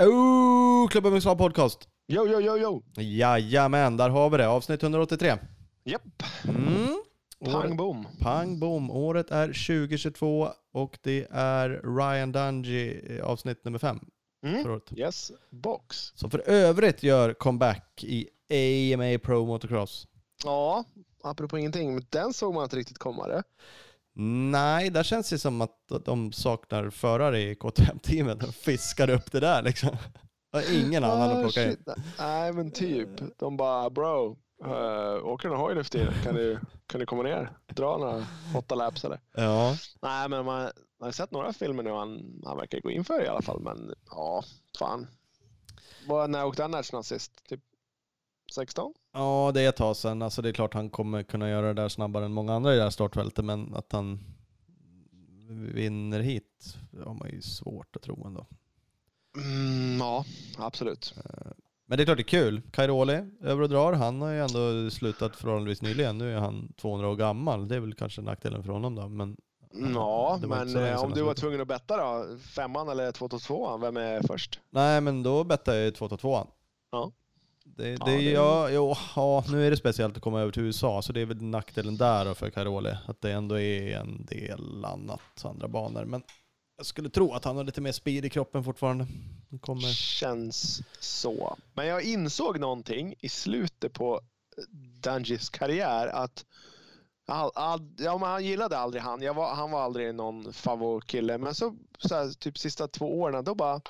Oh, Klubben Mixar Podcast. Yo, yo, yo, yo! Jajamän, där har vi det. Avsnitt 183. Japp, Mm. pang bom. pang bom. Året är 2022 och det är Ryan Dungey eh, avsnitt nummer 5 Mm. Yes, box. Som för övrigt gör comeback i AMA Pro Motocross. Ja, apropå ingenting, men den såg man inte riktigt komma det. Nej, där känns det som att de saknar förare i KTM-teamet. De fiskar upp det där liksom. Och ingen annan att Ah, plocka in. Nej, men typ. De bara, bro, uh, åker du en hoj nu för tiden? Kan du, kan du komma ner? Dra några åtta laps eller? Ja, Nej, men man man har sett några filmer nu han, han verkar gå in för i alla fall. Men ja, fan. Vad, när åkte han national sist? Typ 16? Ja, det är ett tag sedan. Alltså det är klart han kommer kunna göra det där snabbare än många andra i det här startfältet, men att han vinner hit har man ju svårt att tro ändå. Mm, ja, absolut. Men det är klart det är kul. Cairoli över och drar. Han har ju ändå slutat förhållandevis nyligen. Nu är han 200 år gammal. Det är väl kanske nackdelen för honom då. Men Ja, men eh, om du var tvungen att betta då? Femman eller 222 Vem är först? nej, men då bettar jag ju 2-2. Ja. Det, det, Ja, det- ja, jo, ja, nu är det speciellt att komma över till USA, så det är väl nackdelen där för Cairoli. Att det ändå är en del annat, andra banor. Men jag skulle tro att han har lite mer speed i kroppen fortfarande. Han Kommer... Känns så. Men jag insåg någonting i slutet på Dungis karriär att all, all, ja, men han gillade aldrig han. Jag var, han var aldrig någon favoritkille. Men så, så här, typ sista två åren då bara,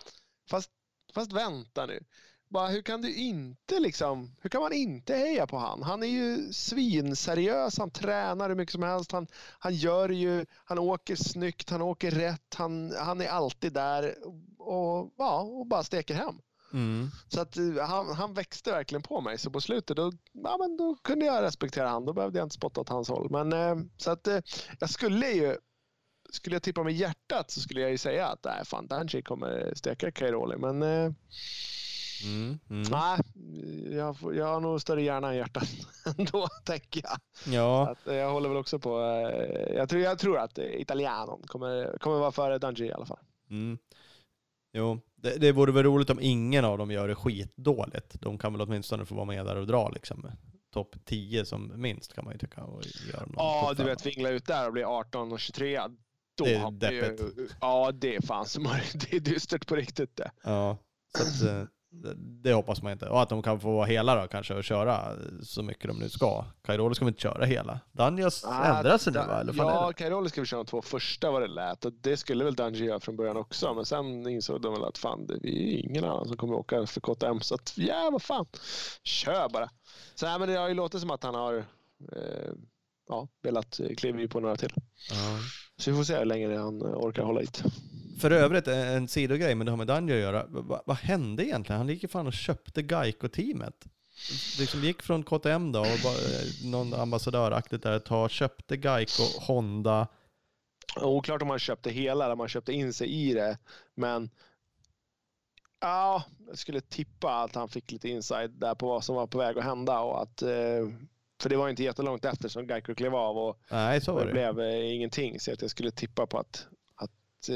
fast, fast vänta nu. Bara, hur kan du inte liksom, hur kan man inte heja på han? Han är ju svinseriös, han tränar hur mycket som helst, han, han gör ju, han åker snyggt, han åker rätt, han, han är alltid där och, ja, och bara steker hem. Mm. Så att eh, han, han växte verkligen på mig. Så på slutet då, ja, men då kunde jag respektera han. Då behövde jag inte spotta åt hans håll. Men eh, så att eh, jag skulle ju, skulle jag tippa med hjärtat så skulle jag ju säga att nej, fan Danci kommer steka Cairoli. Men eh, Mm. Mm. nej, jag, jag har nog större hjärna än hjärtat ändå, tänker jag. Ja, Att, eh, jag håller väl också på, eh, jag, tror, jag tror att Italianon kommer, kommer vara före Danci i alla fall. Mm. Jo, det, det vore väl roligt om ingen av dem gör det skitdåligt. De kan väl åtminstone få vara med där och dra liksom. Topp 10 som minst kan man ju tycka. Och göra någon Ja, du vet vingla ut där och bli 18 och 23. Då Det är man ju, deppigt. Ja, det är fan som det är dystert på riktigt det. Ja, så att, eh, det, hoppas man inte. Och att de kan få vara hela då kanske och köra så mycket de nu ska. Cairoli ska väl inte köra hela? Daniels ändrar sig nu va? Eller ja? Cairoli ska vi köra de två första vad det lät. Och det skulle väl Dungey göra från början också. Men sen insåg de väl att fan, det är ingen annan som kommer åka för KTM. Så att, ja, vad fan. Kör bara. Så nej, men det har ju låtit som att han har eh, ja, velat kliva på några till. Ja. Så vi får se hur länge han orkar hålla hit. För övrigt, en sidogrej, men det har med Daniel att göra. Va, vad hände egentligen? Han gick ju fan och köpte Geico-teamet. Liksom gick från KTM då och bara, eh, någon ambassadöraktigt där ett tag, köpte Geico, Honda. Oklart om han köpte hela eller om han köpte in sig i det. Men ja, jag skulle tippa att han fick lite inside där på vad som var på väg att hända. Och att, eh, för det var inte jättelångt efter som Geico klev av och Nej, det det. blev eh, ingenting. Så att jag skulle tippa på att, att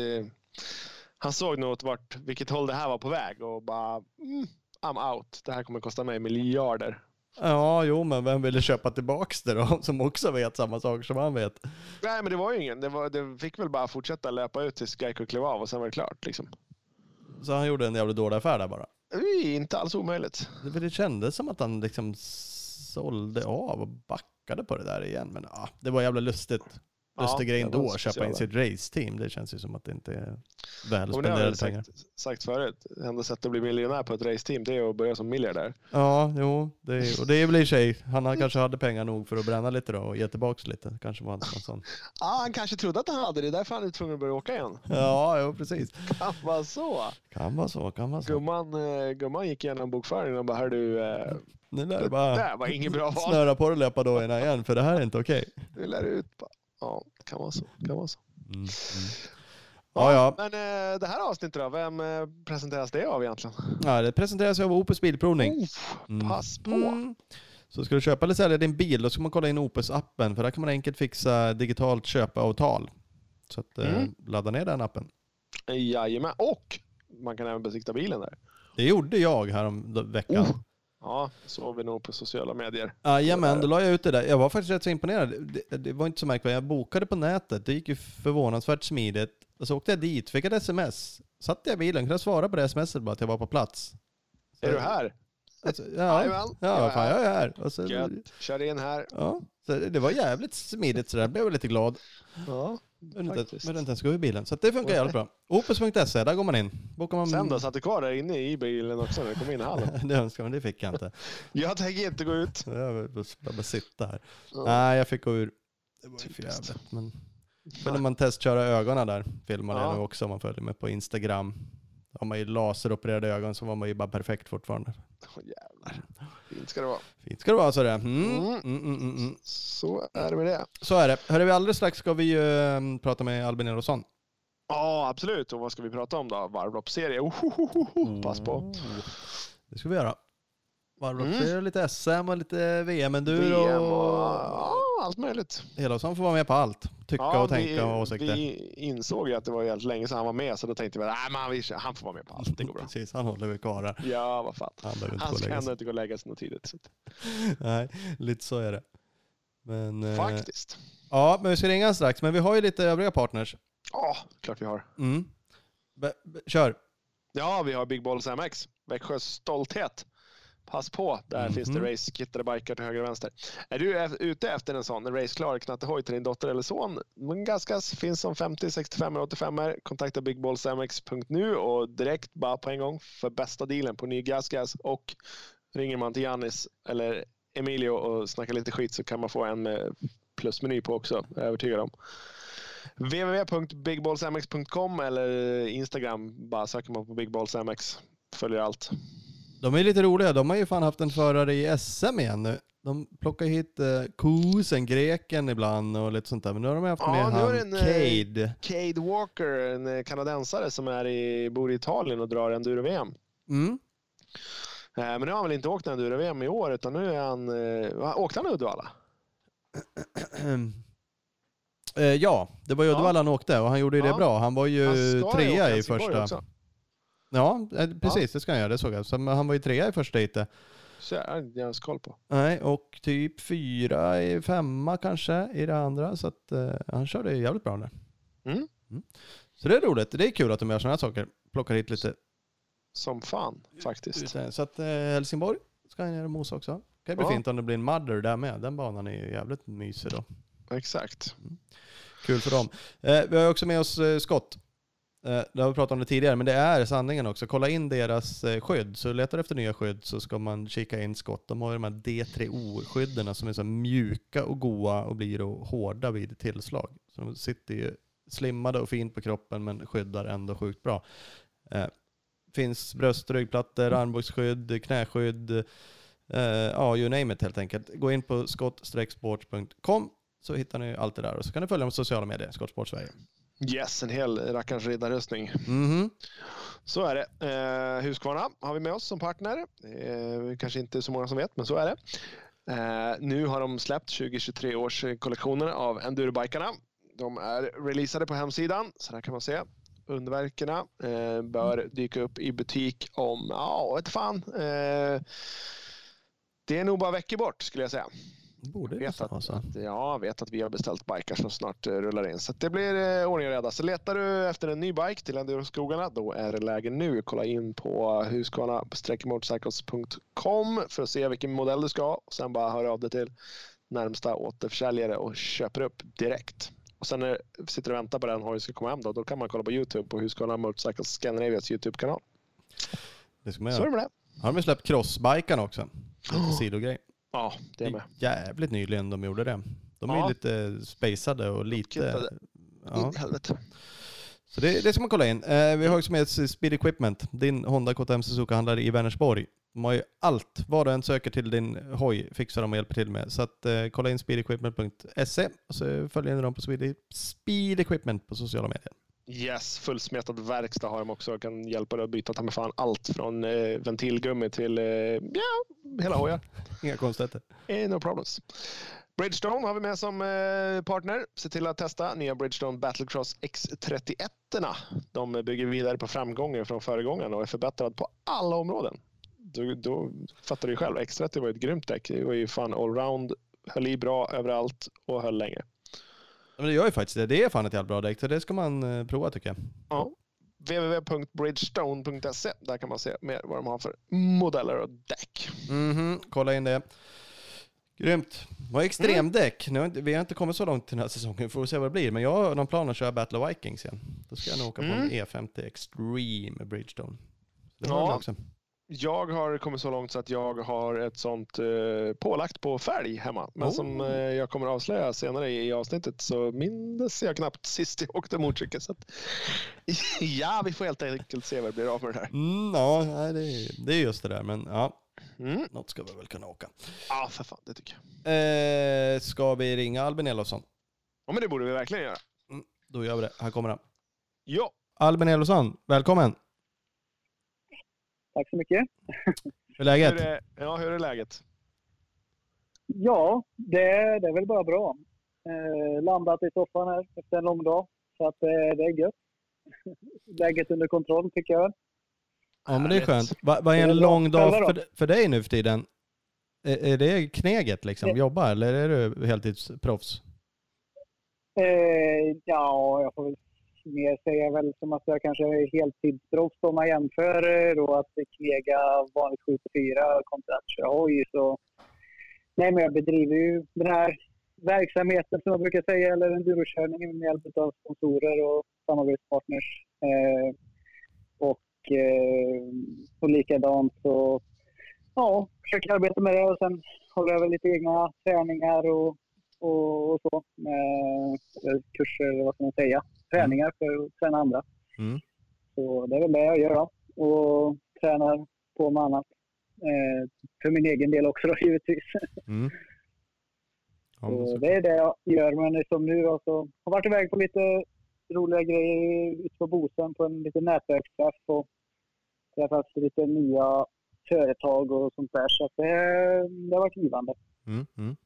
han såg nog åt vart, vilket håll det här var på väg och bara mm, I'm out. Det här kommer kosta mig miljarder. Ja, jo, men vem ville köpa tillbaks det då? Som också vet samma saker som han vet. Nej, men det var ju ingen. Det, var, det fick väl bara fortsätta löpa ut tills Geico klev av och sen var det klart. Liksom. Så han gjorde en jävligt dålig affär där bara. Det är inte alls omöjligt. Det, det kändes som att han liksom sålde av och backade på det där igen. Men ja, det var jävla lustigt. Ändå var att köpa in sitt raceteam. Det känns ju som att det inte är väl spenderade pengar. sagt, sagt förut. Enda sättet att bli miljonär på ett raceteam det är att börja som miljardär. Ja, jo, det är, och det är väl i och sig, han kanske hade pengar nog för att bränna lite då och ge tillbaks lite. Kanske var han sån. Ja, han kanske trodde att han hade det. Därför han är tvungen att börja åka igen. Ja, jo precis. Kan vara så. Kan vara så, kan vara så. Gumman, eh, gumman gick igenom bokföringen och bara, hör du, eh, Nu lär det bara där var inget bra val. snöra på dig löpardojorna igen, för det här är inte okej. Du lär ut. Bara, Ja, kan vara så. Kan vara så. Mm, mm. Ja, ja. Men eh, det här avsnittet då, vem eh, presenteras det av egentligen? ja, det presenteras av Opus Bilprovning. Oh, pass på. Mm. Så ska du köpa eller sälja din bil, då ska man kolla in Opus-appen, för där kan man enkelt fixa digitalt köpeavtal. Så att, eh, Mm. ladda ner den appen. Jajamän. Och man kan även besikta bilen där. Det gjorde jag härom veckan. Oh. Ja, såg vi nog på sociala medier. Jajamän, då la jag ut det där. Jag var faktiskt rätt så imponerad. Det, det var inte så märkligt. Jag bokade på nätet. Det gick ju förvånansvärt smidigt. Och så åkte jag dit, fick ett sms. Satt jag i bilen, kunde svara på det smset bara att jag var på plats. Är du här? Alltså, ja, ja jag är vad fan, här. jag är här. Och så, Gött. Kör in här. ja, så det det var jävligt smidigt så där. blev jag lite glad. Ja, Inte ens gå ur bilen. Så det funkar jävligt bra. Opus.se, där går man in. Bokar man... Sen då, satt du kvar där inne i bilen också när du kom in i hallen? det önskar man, det fick jag inte. Jag tänker inte gå ut. Jag bara, sitta här. Ja. Nej, jag fick gå ur. Det var ju för jävligt. Men kunde man testköra ögonen där, filmade Ja. jag nu också om man följer med på Instagram. Har man ju laseropererade ögon så var man ju bara perfekt fortfarande. Åh, jävlar. Fint ska det vara. Fint ska det vara så det. Mm, Mm. mm, mm, mm. Så är det med det. Så är det. Hörru, vi alldeles strax ska vi ju eh, prata med Albin Erosson. Ja, absolut. Och vad ska vi prata om då? Varvloppsserie? Ohohoho. Pass på. Oh. Det ska vi göra. Varvlopp, Mm. lite SM och lite VM och och... ja, allt möjligt. Hela får vara med på allt. Tycka Ja, och tänka vi, och åsikter. vi insåg ju att det var jävligt länge sedan han var med, så då tänkte vi att han får vara med på allt. Det går bra. Precis, han håller vi kvar här. Ja, vad fan. Han behöver inte Han ska ändå inte gå och lägga sig något tidigt. Så. Nej, lite så är det. Men, eh, Faktiskt. ja, men vi ska ringa strax. Men vi har ju lite övriga partners. Ja, klart vi har. Mm. Be, be, kör. Ja, vi har Big Balls MX. Växjös stolthet. Pass på, där Mhm. finns det racekittade bikar till höger och vänster. Är du ute efter en sån, raceklar knattehoj till din dotter eller son? Men gaskas finns som 50, 65 och 85 er Kontakta bigballsmx.nu och direkt bara på en gång för bästa dealen på ny gasgas. Och ringer man till Jannis eller Emilio och snackar lite skit så kan man få en med plusmeny på också, är jag övertygad om. www.bigballsmx.com eller Instagram, bara söker man på bigballsmx. Följer allt. De är lite roliga. De har ju fan haft en förare i SM igen nu. De plockar hit eh, Kusen, greken ibland och lite sånt där. Men nu har de haft Ja, med han en, eh, Cade. Cade Walker, en eh, kanadensare som är i, bor i Italien och drar enduro-VM. Mm. Eh, Men nu har han väl inte åkt enduro-VM i år, utan nu är han... eh, Åkte han Uddevalla? Eh, ja, det var ju Ja. Uddevalla han åkte och han gjorde ju det Ja. bra. Han var ju Han trea i första. också. Ja, eh, precis. Det ska han göra. Det såg jag. Så han var ju trea i första heatet. Så jag har inte ens koll på. Nej, och typ fyra i femma kanske i det andra. Så att eh, han körde jävligt bra där. Mm. Så det är roligt. Det är kul att de gör sådana här saker. Plockar hit lite. Som fan, faktiskt. Så att eh, Helsingborg ska han göra mos också. Det kan bli Ja. fint om det blir en mother där med. Den banan är ju jävligt mysig då. Exakt. Kul för dem. Eh, vi har också med oss eh, Scott. Eh, det har vi pratat om det tidigare, men det är sanningen också. Kolla in deras eh, skydd. Så letar du efter nya skydd så ska man kika in Scott. De har ju de här D3O-skydden som är så mjuka och goa och blir då hårda vid tillslag. Så de sitter ju slimmade och fint på kroppen men skyddar ändå sjukt bra. Eh, finns bröst och ryggplattor, armbågsskydd, knäskydd, eh, ja you name it helt enkelt. Gå in på skott-sport.com så hittar ni allt det där och så kan ni följa dem på sociala medier, Skottsport Sverige. Yes, en hel rackarns riddarrustning. Mhm. Så är det. Eh, Husqvarna har vi med oss som partner. Eh, kanske inte så många som vet, men så är det. Eh, nu har de släppt 2023 års kollektioner av endurobikarna. De är releasade på hemsidan, så där kan man se. Underverkerna eh, bör dyka upp i butik om, ja, vet fan. Eh, det är nog bara veckor bort skulle jag säga. Borde vet att, att, ja, jag vet att vi har beställt bikar som snart eh, rullar in. Så det blir eh, ordning och reda. Så letar du efter en ny bike till Enduroskogarna, då är det läge nu. Kolla in på husqvarna-motorcycles.com för att se vilken modell du ska ha. Och sen bara hör av dig till närmsta återförsäljare och köper upp direkt. Och sen när du sitter och väntar på den hojen ska komma hem, då, då kan man kolla på YouTube på Husqvarna Motorcycles Scandinavias YouTube-kanal. Det ska man Så är göra. det med det. Har de släppt crossbikarna också. Lite sidogrej. Ja, det är Det med. är jävligt nyligen de gjorde det. De är ju Ja. lite spacade och lite... Ja. Helvete. Så det, det ska man kolla in. Eh, vi har också med oss Speed Equipment, din Honda KTM Suzuka-handlare i Vänersborg. De har ju allt, vad du än söker till din hoj fixar de och hjälper till med. Så att, eh, kolla in speedequipment.se och så följer ni dem på Speed, Speed Equipment på sociala medier. Yes, fullsmetad verkstad har de också. Kan hjälpa dig att byta ta med fan allt från eh, ventilgummi till eh, ja, hela hojar. Inga konstigheter. Eh, no problems. Bridgestone har vi med som eh, partner. Se till att testa nya Bridgestone Battlecross X31. -erna. De bygger vidare på framgången från föregångaren och är förbättrad på alla områden. Då, då fattar du själv. X30 var ett grymt däck. Det var ju fan allround, höll i bra överallt och höll länge. Men det gör ju faktiskt det. Det är fan ett jävla bra däck, så det ska man eh, prova tycker jag. Ja. www.bridgestone.se. Där kan man se mer vad de har för modeller och däck. Mhm, kolla in det. Grymt. Vad extremdäck. Nu inte, vi har inte kommit så långt till den här säsongen, får vi se vad det blir. Men jag har någon plan att köra Battle of Vikings igen. Då ska jag nog åka på en Mm. E50 Extreme Bridgestone. Det Ja. också. Jag har kommit så långt så att jag har ett sånt eh, pålagt på fälg hemma. Men Oh. som eh, jag kommer avslöja senare i, i avsnittet så minns jag knappt sist jag åkte motorcykel. Så att, ja, vi får helt enkelt se vad det blir av med det här. Mm, ja, det, är, det är just det där. Men ja, Mm. något ska vi väl kunna åka. Ja, för fan, det tycker jag. Eh, ska vi ringa Albin Elofsson? Ja, men det borde vi verkligen göra. Då gör vi det. Här kommer han. Ja, Albin Elofsson, välkommen. Tack så mycket. Hur är läget? hur är, ja, hur är läget? Ja, det, det är väl bara bra. Eh, landat i soffan här efter en lång dag. Så att eh, det är gött. Läget under kontroll tycker jag. Ja, men det är skönt. Va- Vad är Det är en lång dag för, för dig nu för tiden? Är, är det kneget liksom? Det- Jobba eller är du heltidsproffs? Eh, ja, jag får väl mer säga väl som att jag kanske är heltidsproffs om man jämför eh, och att knega vanligt 7-4 kontra att köra hoj. Så, nej, men jag bedriver ju den här verksamheten som jag brukar säga, eller endurokörningen med hjälp av sponsorer och samarbetspartners. Eh, och, eh, och likadant så ja, försöker arbeta med det och sen håller jag väl lite egna träningar och, och, och så. Eh, kurser, eller vad ska man säga, träningar för att träna andra. Mm. Så det är väl det jag gör då. Och tränar på med annat. Eh, för min egen del också då givetvis. Mm. Ja, Så så- det är det jag gör. Men som nu då så har varit iväg på lite roliga grejer ute på Bosön på en liten nätverksträff och träffat lite nya företag och sånt där. Så det, det har varit givande. Mm, mm.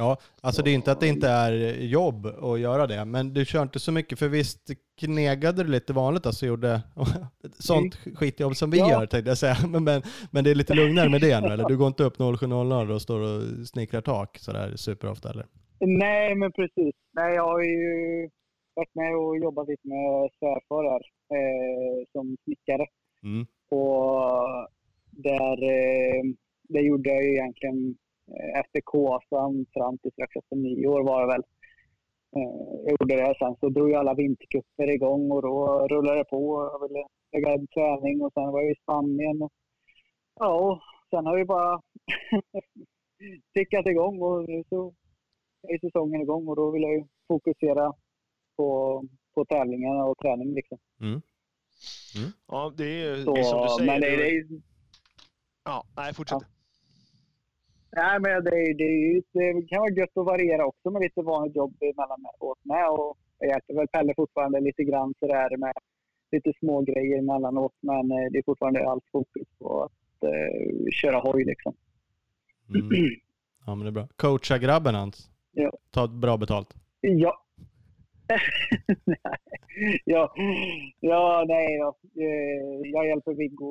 Ja, alltså det är inte att det inte är jobb att göra det, men du kör inte så mycket, för visst knegade du lite vanligt alltså, gjorde sånt skitjobb som vi Ja. gör tänkte jag säga, men, men, men det är lite lugnare med det nu eller? Du går inte upp 07.00 och står och snickrar tak sådär superofta eller? Nej, men precis. Nej, jag har ju varit med och jobbat lite med svärfar här eh, som snickare. Mm. Och där, eh, det gjorde jag ju egentligen efter Kåsan fram till strax efter nyår var det väl. Eh, jag gjorde det. Sen så drog alla vintercuper igång och då rullade det på. Jag ville lägga en träning och sen var jag i Spanien. Och, ja, och sen har vi bara tickat igång och nu så är säsongen igång och då vill jag ju fokusera på, på tävlingarna och träning liksom. Mm. Ja, det är ju Så, det är som du säger. men det, det är Ja, nej, fortsätt. Nej, men det, är- det, är det kan vara gött att variera också med lite vanligt jobb emellanåt med. Och jag hjälper väl Pelle fortfarande lite grann sådär med lite små grejer emellanåt. Men eh, det är fortfarande allt fokus på att eh, köra hoj liksom. Mm. Ja men det är bra. Coacha grabben hans. Ja. Ta bra betalt. Ja. Nej. ja. Ja, nej då. Eh, Jag hjälper Viggo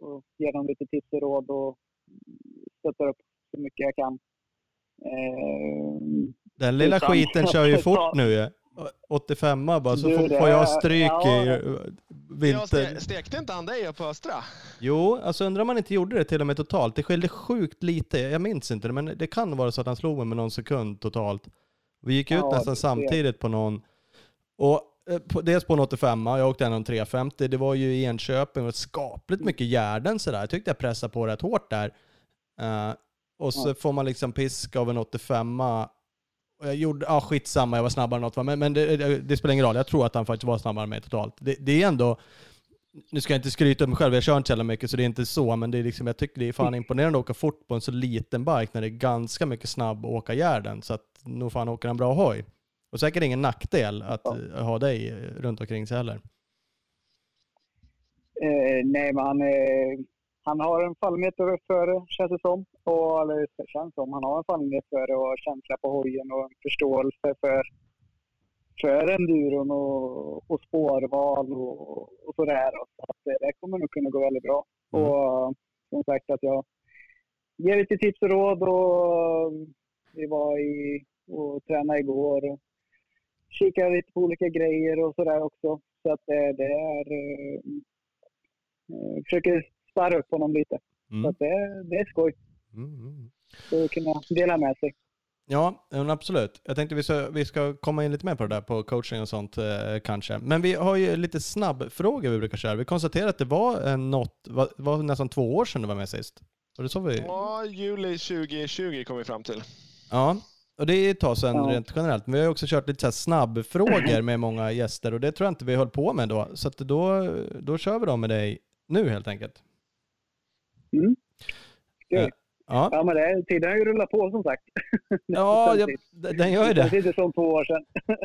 och, ger dem lite tips och råd och stöttar upp så mycket jag kan. Eh, Den lilla Utan- skiten kör ju Ja. fort nu ju. 85 bara så Du, får, jag stryk ja, i eh, Ja, vinter. ste, stekte inte han dig på Östra? Jo, alltså undrar om man inte gjorde det till och med totalt. Det skilde sjukt lite, jag minns inte det, men det kan vara så att han slog mig med någon sekund totalt. Vi gick ut Ja, nästan samtidigt på någon, och eh, på, dels på en 85 jag åkte en om 350, det var ju i Enköping och skapligt mycket gärden sådär. Jag tyckte jag pressade på rätt hårt där. Eh, och så Ja. får man liksom piska av en 85 och jag gjorde, ja skitsamma, jag var snabbare än något, men, men det, det, det spelar ingen roll. Jag tror att han faktiskt var snabbare än mig totalt. Det, det är ändå, nu ska jag inte skryta om mig själv, jag kör inte så mycket så det är inte så, men det är liksom, jag tycker det är fan imponerande att åka fort på en så liten bike när det är ganska mycket snabb att åka gärden. Så att nog fan åker en bra hoj. Och säkert ingen nackdel att Ja. ha dig runt omkring sig heller. Eh, nej, men han, eh, han har en fallenhet för det, känns det som. Och, eller det känns som. Han har en fallenhet för det och känsla på hojen och en förståelse för, för enduron och, och spårval och, och sådär. Så att det, det kommer nog kunna gå väldigt bra. Mm. Och som sagt att jag ger lite tips och råd och vi var i och tränade igår och kikade lite på olika grejer och sådär också. Så att det, det är... Eh, eh, försöker sparra upp honom lite. Så Mm. att det, det är skoj Mm. mm. att kunna dela med sig. Ja, absolut. Jag tänkte vi ska, vi ska komma in lite mer på det där på coaching och sånt eh, kanske. Men vi har ju lite snabbfrågor vi brukar köra. Vi konstaterade att det var en något, var, var nästan två år sedan du var med sist. Var det så vi? Ja, juli 2020 kom vi fram till. Ja, och det är ett tag sedan Ja. rent generellt. Men vi har ju också kört lite så här snabbfrågor med många gäster och det tror jag inte vi höll på med då. Så att då, då kör vi dem med dig nu helt enkelt. Mm. Skoj. Ja, Ja, men det, tiden har ju rullat på som sagt. ja jag, den gör ju Det det. inte som två år sedan.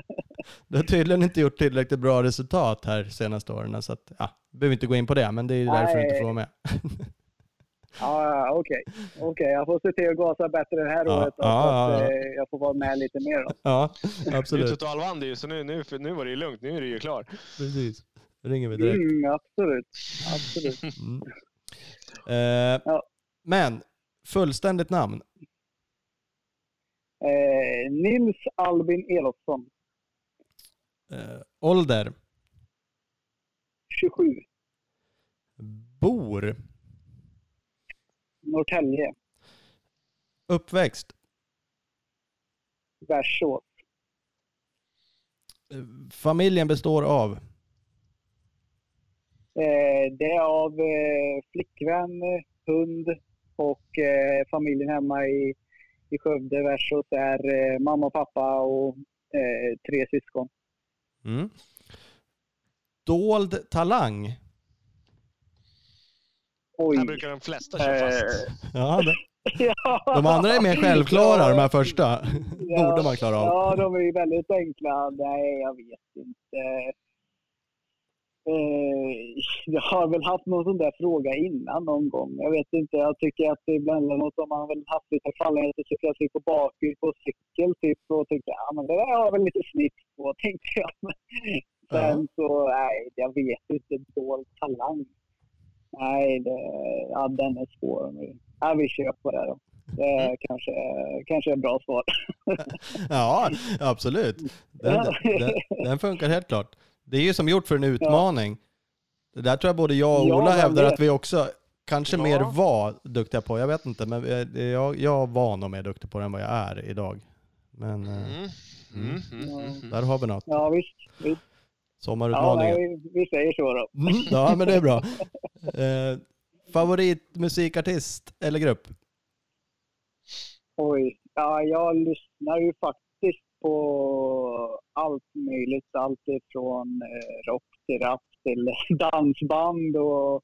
Du har tydligen inte gjort tillräckligt bra resultat här senaste åren. Så att, ja, behöver inte gå in på det, men det är ju därför du inte får vara med. Ja, okej. Okej, jag får se till att gasa bättre det här Ja, året. då, ja, så att ja. eh, jag får vara med lite mer. Då. Ja, Du absolut. totalvann det ju, så nu, nu, nu var det ju lugnt. Nu är det ju klar. Precis. Ringer vi direkt. Mm, absolut. absolut. Mm. Eh, Ja. Men, fullständigt namn? Eh, Nils Albin Elofsson, Eh, ålder? 27, Bor? Norrtälje, Uppväxt? Värsås, Eh, Familjen består av? Eh, det är av eh, flickvän, hund och eh, familjen hemma i, i Skövde. Värsås är eh, mamma, pappa och eh, tre syskon. Mm. Dold talang? Oj. Här brukar de flesta köra fast. Ja, det, ja. de andra är mer självklara, de här första. Ja, Borde man klara av. Ja, de är ju väldigt enkla. Nej, jag vet inte. Eh, jag har väl haft någon sån där fråga innan någon gång. Jag vet inte. Jag tycker att det ibland något om man har väl haft lite fallenhet att cykla sig på bakhjul på cykel typ och tyckte ja men det där har jag väl lite snitt på tänkte jag. Men Sen så, nej, jag vet inte. Dold talang. Nej, det, ja, den är svår. Ja, vi kör på det då. Det är kanske, kanske är ett bra svar. Ja, absolut. Den, den, den funkar helt klart. Det är ju som gjort för en utmaning. Det där tror jag både jag och Ja, Ola men hävdar det- att vi också kanske Ja. mer var duktiga på. Jag vet inte, men jag, jag var nog mer duktig på det än vad jag är idag. Men eh, Mm. Mm. Mm. Mm. Mm. där har vi något. Ja, visst. visst. Ja, Sommarutmaningen. nej, vi säger så då. Mm, ja, men det är bra. Eh, favoritmusikartist eller grupp? Oj. Ja, jag lyssnar ju faktiskt på allt möjligt. Allt ifrån eh, rock till rap till dansband och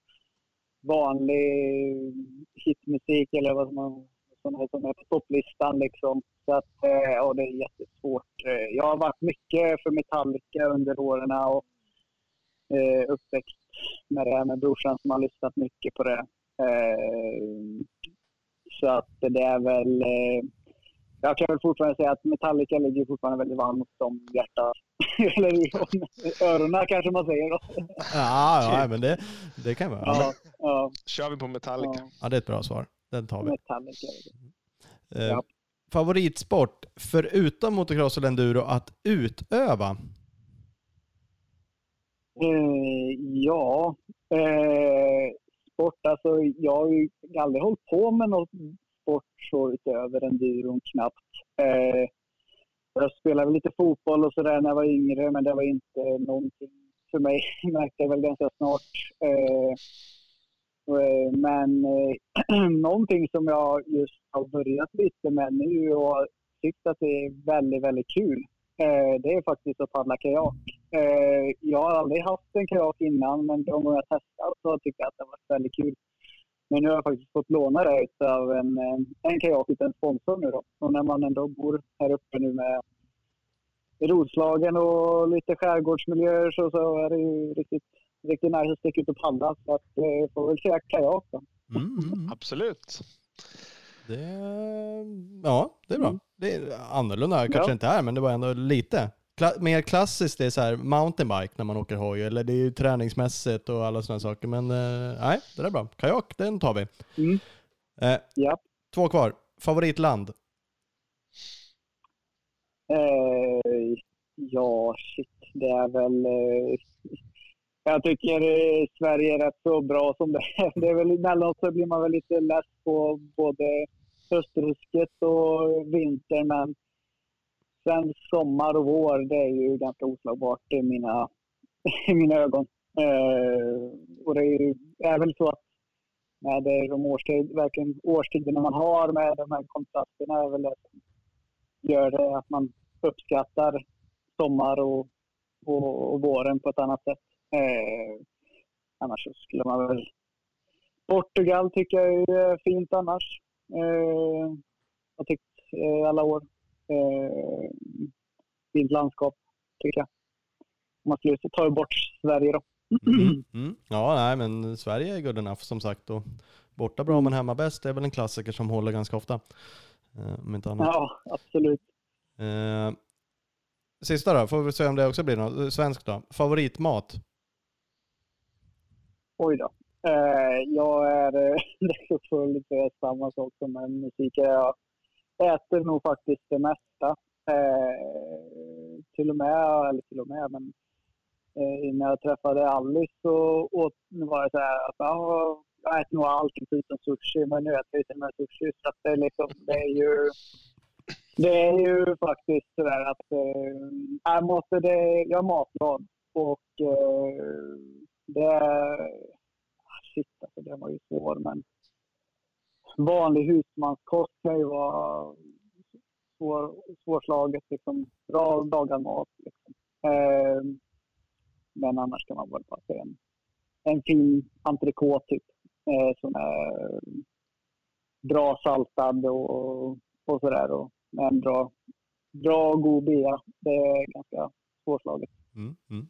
vanlig hitmusik eller vad som man som är, som är på topplistan liksom. Så att, eh, ja, det är jättesvårt. Eh, jag har varit mycket för Metallica under åren och eh, uppväxt med det här med brorsan som har lyssnat mycket på det. Eh, så att det är väl... Eh, jag kan väl fortfarande säga att Metallica ligger fortfarande väldigt varmt om hjärtat. Eller om öronen kanske man säger då. Ja, ja men det, det kan vara. Ja, ja, Kör vi på Metallica. ja, Ja, det är ett bra svar. Den tar vi. Metallica. Eh, Ja. Favoritsport, förutom motocross och enduro, att utöva? Eh, ja, eh, sport. Alltså, jag har ju aldrig hållit på med något sport så utöver enduron knappt. Eh, jag spelade lite fotboll och sådär när jag var yngre, men det var inte någonting för mig. märkte jag väl ganska snart. Eh, eh men eh, någonting som jag just har börjat lite med nu och tyckt att det är väldigt, väldigt kul. Eh, det är faktiskt att paddla kajak. Eh, jag har aldrig haft en kajak innan, men de gånger jag testat så tycker jag att det har varit väldigt kul. Men nu har jag faktiskt fått låna det av en, en, en kajak utan sponsor nu då. Och när man ändå bor här uppe nu med Roslagen och lite skärgårdsmiljöer så, så är det ju riktigt, riktigt nice att sticka ut och paddla. Så att, eh, får väl säga kajak då. Mm, mm, mm. Absolut. Det, ja, det är bra. Mm. Det är annorlunda kanske Ja. inte är, men det var ändå lite. Kla mer klassiskt är så här mountainbike när man åker hoj, eller det är ju träningsmässigt och alla sådana saker. Men eh, nej, det där är bra. Kajak, den tar vi. Mm. Eh, Ja. två kvar. Favoritland? Eh, ja, shit. Det är väl... Eh, jag tycker eh, Sverige är rätt så bra som det är. Det är väl emellanåt så blir man väl lite less på både höstrusket och vinter, men sen sommar och vår, det är ju ganska oslagbart i mina, i mina ögon. Eh, och det är, ju, är väl så att med de årstid, verkligen årstiderna man har med de här kontrasterna är väl det som gör det att man uppskattar sommar och, och, och våren på ett annat sätt. Eh, annars så skulle man väl... Portugal tycker jag är fint annars. Eh, har tyckt eh, alla år. Eh, fint landskap, tycker jag. Om man skulle ta bort Sverige då. Mm. Mm. Ja, nej, men Sverige är good enough som sagt. Och borta bra men hemma bäst det är väl en klassiker som håller ganska ofta. Eh, om inte annat. Ja, absolut. Eh, sista då, får vi se om det också blir något. Svenskt då. Favoritmat? Oj då. Eh, jag är full för samma sak som med musik. Jag äter nog faktiskt det mesta. Eh, till och med, eller till och med, men eh, innan jag träffade Alice så åt, nu var det så här att ah, jag äter nog allt utom sushi, men nu äter jag till och med sushi. Så att det, är liksom, det är ju det är ju faktiskt så där att eh, jag, måste, det, jag är matglad och eh, det är... ah, Shit, alltså det var ju svår, men vanlig husmanskost kan ju vara svår, svårslaget. Liksom. Bra lagad mat. Liksom. Eh, men annars kan man väl bara säga en, en fin entrecote typ, eh, som är bra saltad och, och sådär. Och med en bra, bra god bea. Det är ganska svårslaget. Mm. Mm.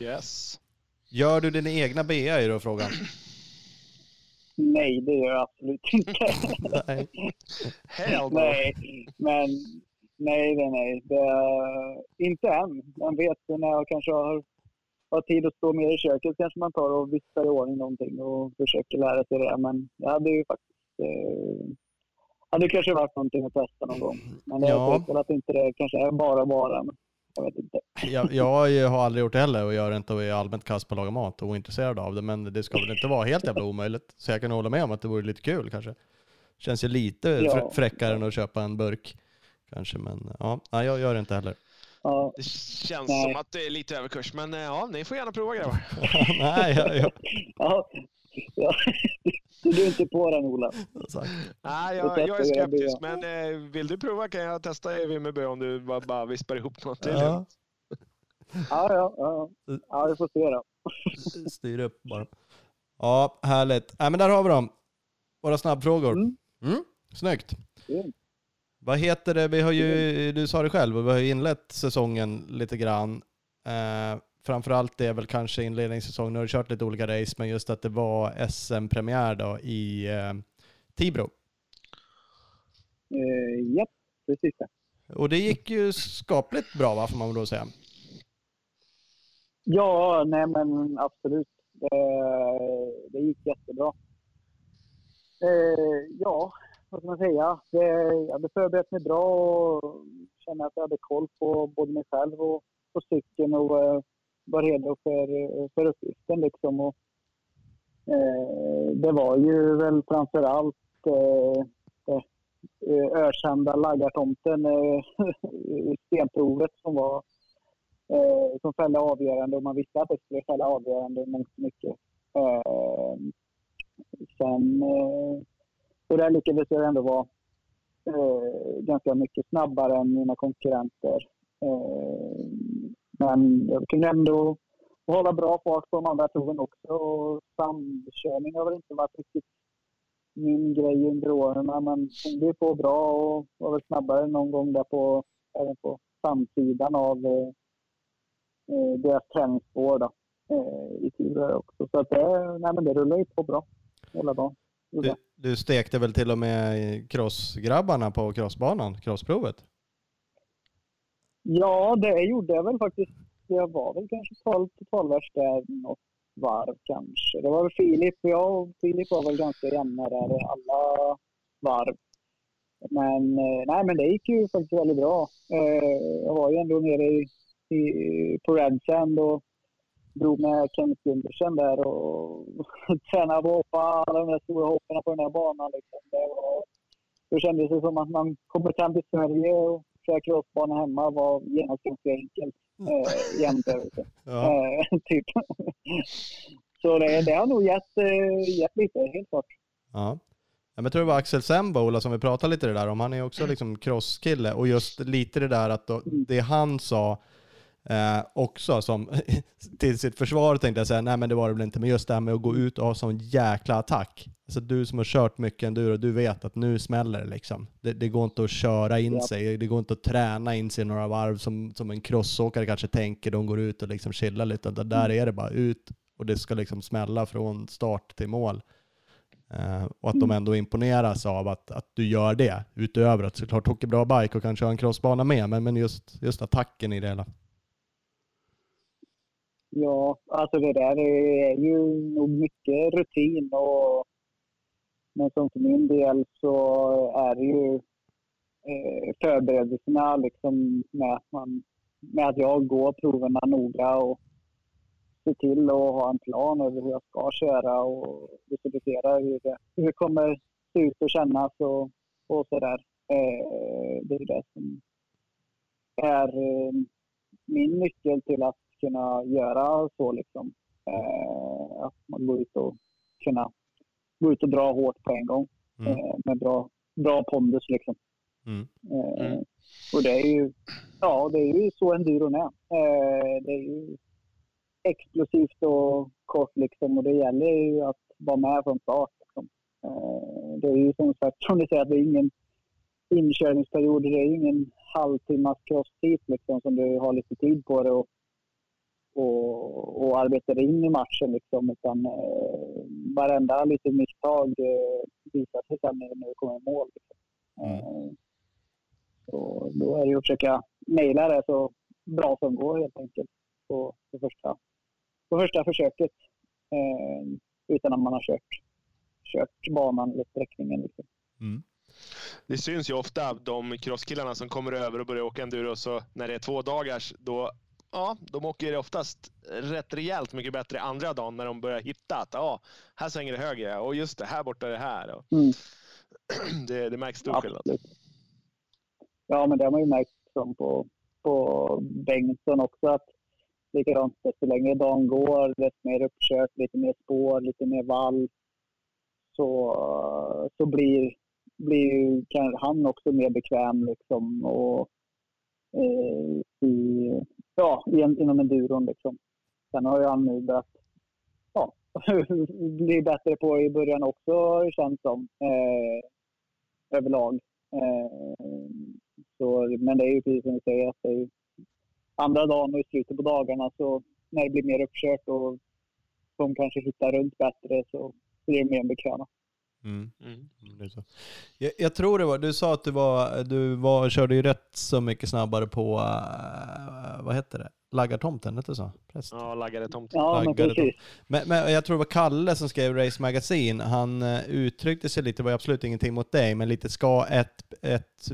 Yes. Gör du dina egna BA är då frågan? Nej, det gör jag absolut inte. nej. Nej, men nej, nej, nej. Det, inte än. Man vet när jag kanske har, har tid att stå mer i köket kanske man tar och vistar i ordning någonting och försöker lära sig det. Men det hade ju faktiskt eh, hade kanske varit någonting att testa någon gång. Men jag Ja. vet väl att inte det kanske är bara bara. Men jag vet inte. Jag, jag har aldrig gjort det heller och gör inte och är allmänt kass på att laga mat och ointresserad av det. Men det ska väl inte vara helt jävla omöjligt. Så jag kan hålla med om att det vore lite kul kanske. Känns ju lite Ja. frä- fräckare än att köpa en burk. Kanske, men ja, nej, jag gör det inte heller. Ja, Det känns Nej. som att det är lite överkurs, men eh, ja, ni får gärna prova grabbar. nej, jag, jag, ja, ja. Du är inte på den Ola. Nej, jag, jag är skeptisk, men eh, vill du prova kan jag testa i Vimmerby om du bara, bara vispar ihop något till. Ja, Ja, ja, ja. Ja, vi får se då. styr upp bara. Ja, härligt. Nej, men där har vi dem. Våra snabbfrågor. Mm. Mm, snyggt. Mm. Vad heter det? Vi har ju, du sa det själv, vi har ju inlett säsongen lite grann. Eh, framförallt det är väl kanske inledningssäsongen, nu har du kört lite olika race, men just att det var SM-premiär då i eh, Tibro. Eh, Japp, precis det. Och det gick ju skapligt bra va, får man då säga. Ja, nej men absolut. Det, det gick jättebra. Eh, ja, vad ska man säga? Det, jag hade förberett mig bra och kände att jag hade koll på både mig själv och på cykeln och eh, var redo för, för uppgiften. Liksom. Och, eh, det var ju väl framför allt eh, eh, ökända laggartomten eh, i stenprovet som var eh, som fällde avgörande och man visste att det skulle fälla avgörande mångt och mycket. Eh, sen, eh, och där lyckades jag ändå vara eh, ganska mycket snabbare än mina konkurrenter. Eh, men jag kunde ändå hålla bra fart på de andra proven också. Och samkörning har väl inte varit riktigt min grej under åren, men hängde ju på bra och var väl snabbare någon gång där på, även på samsidan av eh, eh, deras träningsspår då, eh, i Tivre också. Så att det, nej, men det rullar ju på bra hela dagen. Du, du stekte väl till och med crossgrabbarna på crossbanan, crossprovet? Ja, det gjorde jag väl faktiskt. Jag var väl kanske 12 totalvärst där något varv kanske. Det var väl Filip. Jag och Filip var väl ganska jämna där alla varv. Men, eh, nej, men det gick ju faktiskt väldigt bra. Eh, jag var ju ändå nere i, i, på Redsand och drog med Kenneth Gundersen där och tränade på att hoppa alla de där stora hoppen på den här banan. Liksom. Det, var, det kändes det som att man kommer fram till Sverige och kör crossbana hemma var genast ganska enkelt eh, jämförelse. Ja. Eh, typ. Så det, det har nog gett, eh, gett lite, helt klart. Ja. Jag tror det var Axel Sembola som vi pratade lite det där om. Han är också liksom crosskille och just lite det där att då, mm. det han sa eh, också som till sitt försvar tänkte jag säga, nej men det var det väl inte, men just det här med att gå ut och ha sån jäkla attack. Alltså du som har kört mycket enduro, du vet att nu smäller det liksom. Det, det går inte att köra in ja. sig, det går inte att träna in sig några varv som, som en crossåkare kanske tänker, de går ut och liksom chillar lite. Där mm. är det bara ut och det ska liksom smälla från start till mål. Uh, och att de mm. ändå imponeras av att, att du gör det, utöver att såklart åker bra bike och kanske har en crossbana med, men, men just, just attacken i det hela. Ja, alltså det där är ju nog mycket rutin och men som för min del så är det ju eh, förberedelserna liksom med att, man, med att jag går proverna noga och ser till att ha en plan över hur jag ska köra och visualisera hur det, hur det kommer se ut och kännas och, och sådär. Eh, det är det som är eh, min nyckel till att kunna göra så liksom. Eh, att man går ut och kunna gå ut och dra hårt på en gång mm. eh, med bra, bra pondus liksom. Mm. Eh, mm. och det är ju, ja det är ju så enduron är. Eh, det är ju explosivt och kort liksom och det gäller ju att vara med från start. Liksom. Eh, det är ju som sagt, som ni säger, att det är ingen inkörningsperiod. Det är ingen halvtimmas crosstid liksom som du har lite tid på det och, och, och arbetar in i matchen liksom. Utan eh, varenda litet misstag eh, visar sig sen när det kommer i mål. Liksom. Mm. Eh, så då är det ju att försöka naila det så bra som går helt enkelt på, på första på första försöket eh, utan att man har kört, kört banan eller sträckningen. Liksom. Mm. Det syns ju ofta de crosskillarna som kommer över och börjar åka enduro, så när det är två dagars, då ja, de åker oftast rätt rejält mycket bättre andra dagen när de börjar hitta att ja, här svänger det högre och just det, här borta är det här. Och mm. det, det märks stor skillnad. Ja, men det har man ju märkt som på, på Bengtsson också att likadant desto längre dagen går, desto mer uppkört, lite mer spår, lite mer vall. Så, så blir, blir kan han också mer bekväm liksom och, eh, i, ja, inom enduron. Liksom. Sen har ju han nu börjat ja, bli bättre på i början också känns som eh, överlag. Eh, så, men det är ju precis som du säger, att det är andra dagen och i slutet på dagarna så när det blir mer uppkört och de kanske hittar runt bättre så blir det mer bekväma. Mm. Mm. Jag, jag, tror det var, du sa att du var, du var, körde ju rätt så mycket snabbare på, uh, vad heter det? Laggartomten, inte så? Präst. Ja, Laggaretomten. Ja, men precis. Men, men, jag tror det var Kalle som skrev Race Magazine. Han uh, uttryckte sig lite, det var absolut ingenting mot dig, men lite ska ett, ett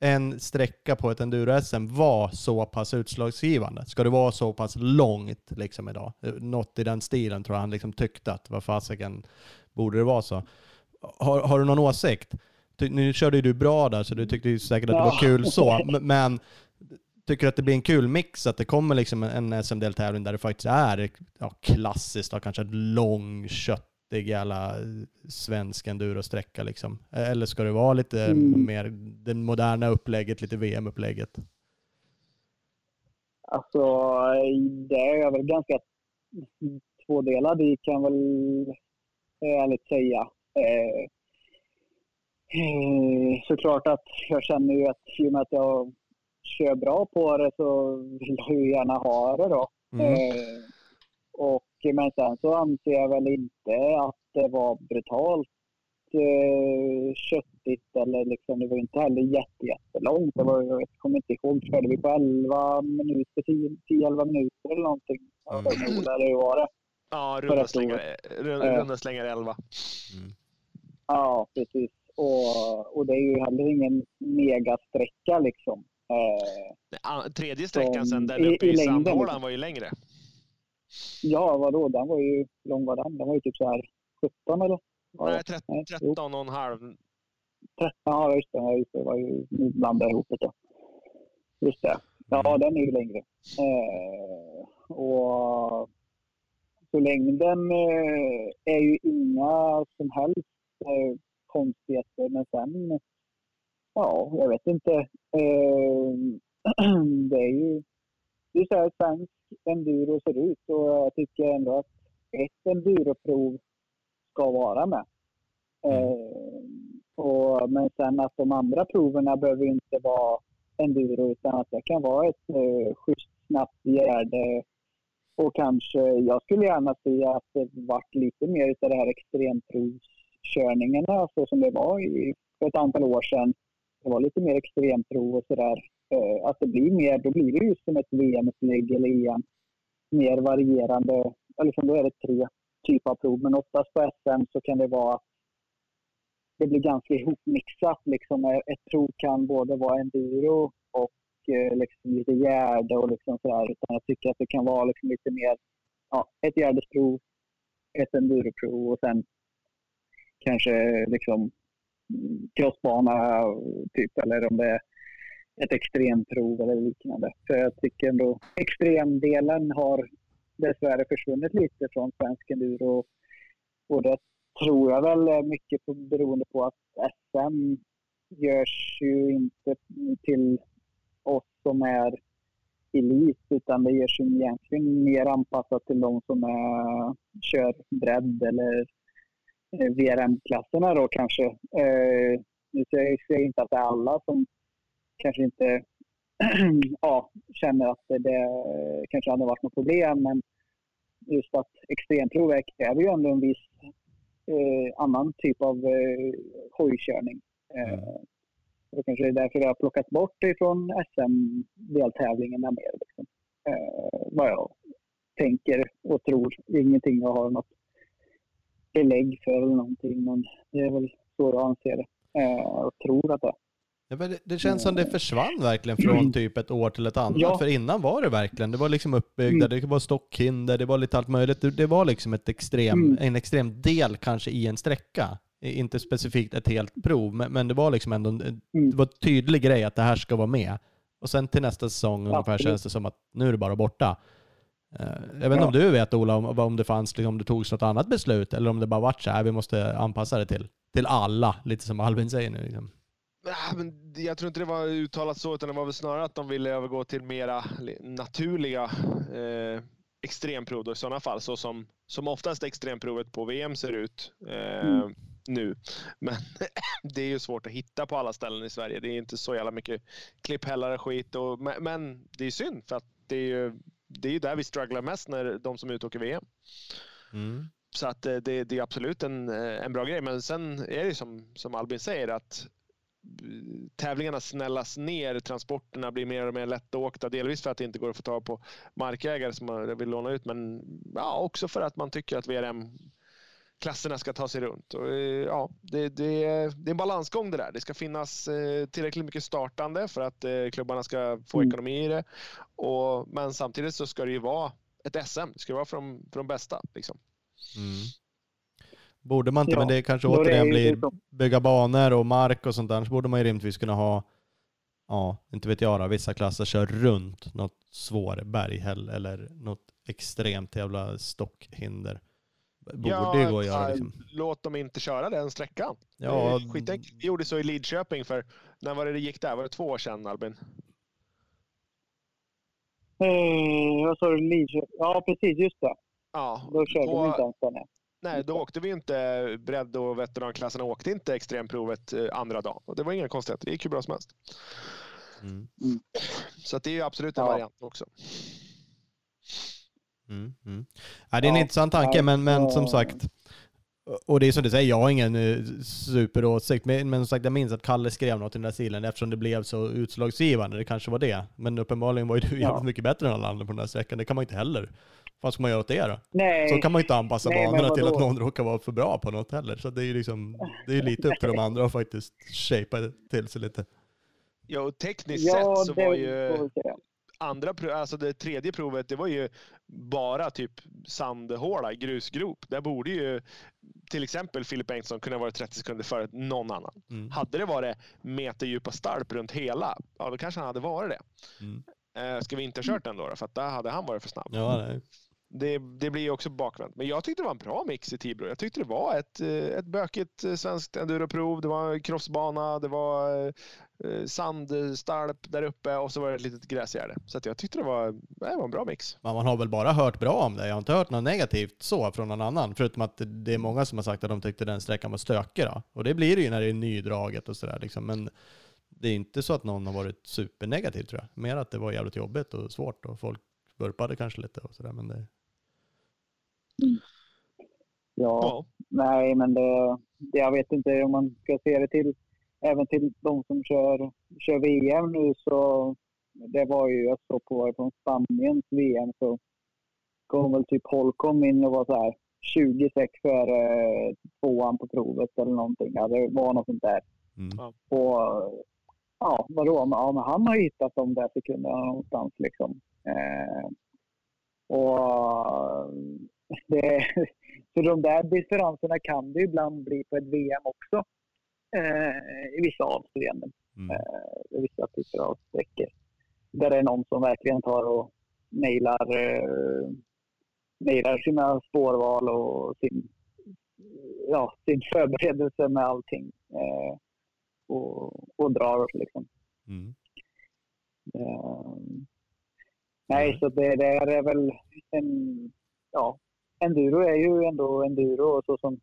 en sträcka på ett enduro-SM var så pass utslagsgivande? Ska det vara så pass långt liksom idag? Något i den stilen tror jag han liksom tyckte att vad fasiken borde det vara så. Har, har du någon åsikt? Nu körde ju du bra där så du tyckte ju säkert att det var kul så, men tycker du att det blir en kul mix att det kommer liksom en SM-deltävling där det faktiskt är ja, klassiskt, och kanske ett lång kött riktig jävla svensk endurosträcka liksom? Eller ska det vara lite mm. mer det moderna upplägget, lite VM-upplägget? Alltså, det är väl ganska tvådelad i kan väl ärligt säga. Eh, eh, såklart att jag känner ju att i och med att jag kör bra på det så vill jag ju gärna ha det då. Mm. Eh, och men sen så anser jag väl inte att det var brutalt eh, köttigt eller liksom, det var inte heller jätte, jättelångt. Det var, jag kommer inte ihåg, körde vi på 11 minuter, 10-11 minuter eller någonting. Mm. Eller hur var det? Ja, runda slängar, runda, Eh. runda slängar 11. Mm. Ja, precis. Och, och det är ju heller ingen megasträcka liksom. Eh, an- Tredje sträckan sen, i- uppe i i, Sandhålan liksom. var ju längre. ja, vadå? Den var ju, lång var den? Den var ju typ så här 17 eller? Nej, det? tret- Nej, jo. 13 och en halv. 13, ja just det. Just det. var ju, nu blandade jag ihop det. Just det. Ja, Mm. den är ju längre. Eh, och så längden eh, är ju inga som helst eh, konstigheter. Men sen, ja, jag vet inte. Eh, det är ju det är så här svensk enduro ser ut och jag tycker ändå att ett enduroprov ska vara med. Eh, och, men sen att de andra proverna behöver inte vara enduro utan att det kan vara ett eh, schysst snabbt gärde. Och kanske, jag skulle gärna se att det vart lite mer av det här extremprovskörningarna så som det var i, för ett antal år sedan. Det var lite mer extremprov och sådär. Eh, att det blir mer, då blir det ju som ett VM-upplägg eller EM. Mer varierande, eller som då är det tre typer av prov. Men oftast på SM så kan det vara att det blir ganska ihopmixat. Liksom. Eh, ett prov kan både vara enduro och eh, liksom lite gärde och liksom sådär. Utan jag tycker att det kan vara liksom lite mer ja, ett gärdesprov, ett enduroprov och sen kanske liksom crossbana typ eller om det är ett extremprov eller liknande. För jag tycker ändå extremdelen har dessvärre försvunnit lite från svensk enduro. Och det tror jag väl är mycket på, beroende på att SM görs ju inte till oss som är elit utan det görs ju egentligen mer anpassat till de som är, kör bredd eller VRM-klasserna då kanske. Eh, nu säger jag inte att det är alla som kanske inte ja, känner att det, det kanske hade varit något problem men just att extremprov är- kräver ju ändå en viss eh, annan typ av eh, hojkörning. Eh, Mm. och kanske det är därför jag har plockat bort ifrån SM-deltävlingarna mer. Liksom. Eh, vad jag tänker och tror. Ingenting jag har något belägg för eller någonting men det är väl så jag anser det. Eh, och tror att det. Ja, men det, det känns som det försvann verkligen från typ ett år till ett annat. Ja. För innan var det verkligen, det var liksom uppbyggda, Mm. det var stockhinder, det var lite allt möjligt. Det, det var liksom ett extrem, Mm. en extrem del kanske i en sträcka. Inte specifikt ett helt prov, men, men det var liksom ändå en, Mm. det var en tydlig grej att det här ska vara med. Och sen till nästa säsong ungefär Absolut. känns det som att nu är det bara borta. Eh, Jag vet inte om du vet Ola, om, om det fanns, liksom, om det togs något annat beslut eller om det bara vart så här, vi måste anpassa det till, till alla, lite som Albin säger nu. Liksom. Ah, men jag tror inte det var uttalat så, utan det var väl snarare att de ville övergå till mera li- naturliga eh, extremprov då, i sådana fall. Så som, som oftast extremprovet på VM ser ut eh, Mm. nu. Men det är ju svårt att hitta på alla ställen i Sverige. Det är inte så jävla mycket klipphällar och skit. Och, men, men det är synd, för att det är ju det är ju där vi strugglar mest när de som är ute åker VM. Mm. Så att eh, det, det är absolut en, eh, en bra grej. Men sen är det som, som Albin säger att eh, tävlingarna snällas ner. Transporterna blir mer och mer lättåkta. Delvis för att det inte går att få tag på markägare som man vill låna ut. Men ja, också för att man tycker att VRM klasserna ska ta sig runt. Och, eh, ja, det, det, det är en balansgång det där. Det ska finnas eh, tillräckligt mycket startande för att eh, klubbarna ska få Mm. ekonomi i det. Och, men samtidigt så ska det ju vara ett SM. Det ska vara för de, för de bästa. Liksom. Mm. Borde man inte, Ja, men det kanske det återigen ju blir liksom- bygga banor och mark och sånt där, så borde man ju rimligtvis kunna ha, ja, inte vet jag då, vissa klasser kör runt något svår berghäll eller något extremt jävla stockhinder. Borde ju gå att göra liksom. Låt dem inte köra den sträckan. Ja, Ja, Skitenkelt. Vi gjorde så i Lidköping för, när var det det gick där? Var det två år sedan Albin? Eh, vad sa du? Lidköping? Ja, precis. Just det. Ja, Då körde och- vi inte ens den. här. nej, då åkte vi inte bredd och veteranklasserna åkte inte extremprovet eh, andra dagen. Och det var inga konstigheter, det gick hur bra som helst. Mm. Så att det är ju absolut en Ja. variant också. Mm. Mm. Ja, det är en Ja, intressant tanke, men, men som sagt, Och det är som du säger, jag har ingen uh, superåsikt, men, men som sagt jag minns att Kalle skrev något i den där stilen eftersom det blev så utslagsgivande, det kanske var det. Men uppenbarligen var ju du jävligt mycket bättre än alla andra på den där sträckan, det kan man inte heller. Vad ska man göra åt det då? Nej. Så kan man ju inte anpassa Nej, banorna till att någon råkar vara för bra på något heller. Så det är ju liksom, det är lite upp till de andra att faktiskt shapea till sig lite. Ja, och tekniskt Ja, sett så var ju. Andra, alltså det tredje provet, det var ju bara typ sandhåla, grusgrop. Där borde ju till exempel Filip Bengtsson kunna vara 30 sekunder före någon annan. Mm. Hade det varit meterdjupa stalp runt hela, ja då kanske han hade varit det. Mm. Eh, ska vi inte ha kört den då? För att där hade han varit för snabb. Ja, nej. Det, det blir ju också bakvänt. Men jag tyckte det var en bra mix i Tibro. Jag tyckte det var ett, eh, ett bökigt eh, svenskt enduroprov. Det var crossbana, det var sandstalp där uppe och så var det ett litet gräsgärde. Så att jag tyckte det var, det var en bra mix. Men man har väl bara hört bra om det. Jag har inte hört något negativt så från någon annan. Förutom att det är många som har sagt att de tyckte den sträckan var stökig. Då. Och det blir det ju när det är nydraget och sådär. Liksom. Men det är inte så att någon har varit supernegativ tror jag. Mer att det var jävligt jobbigt och svårt och folk burpade kanske lite och sådär. Men det... Ja, Ja. nej men det, det, jag vet inte om man ska se det till, även till de som kör, kör VM nu så, det var ju, jag såg på från Spaniens VM så kom väl typ Holcomb in och var så här 26 före tvåan på provet eller någonting. Ja, det var något sånt där. Mm. Och ja, vadå? Men, ja, men han har hittat de där sekunderna någonstans liksom. Eh, och det, så de där differenserna kan det ibland bli på ett VM också. Eh, I vissa avseenden. Mm. Eh, i vissa typer av sträckor. Där det är någon som verkligen tar och nailar, eh, nailar sina spårval och sin, ja, sin förberedelse med allting. Eh, och, och drar liksom. Mm. Eh, nej, Mm. så det där är väl en... Ja, enduro är ju ändå enduro och så som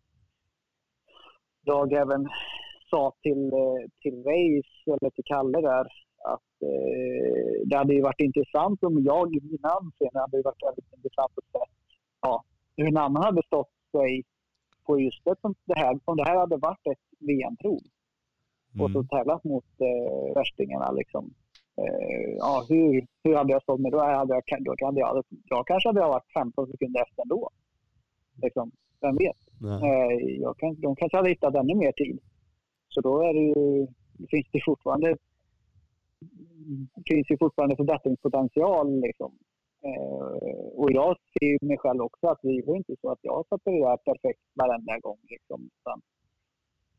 jag även sa till, eh, till Reis, eller till Kalle där, att eh, det hade ju varit intressant om jag i mina anseende hade varit väldigt intressant att se ja, hur en annan hade stått sig på just ett sånt det här, om det här hade varit ett VM-prov och så Mm. tävlat mot eh, värstingarna. Liksom. Eh, ja, hur, hur hade jag stått mig då? Hade jag, då hade jag, jag kanske hade jag varit 15 sekunder efter ändå. Liksom, vem vet? Eh, jag kan, de kanske hade hittat ännu mer tid. Så då är det ju, finns det fortfarande finns ju fortfarande förbättringspotential. Liksom. Eh, och jag ser ju mig själv också att det är inte så att jag satte det där perfekt varenda gång. Liksom,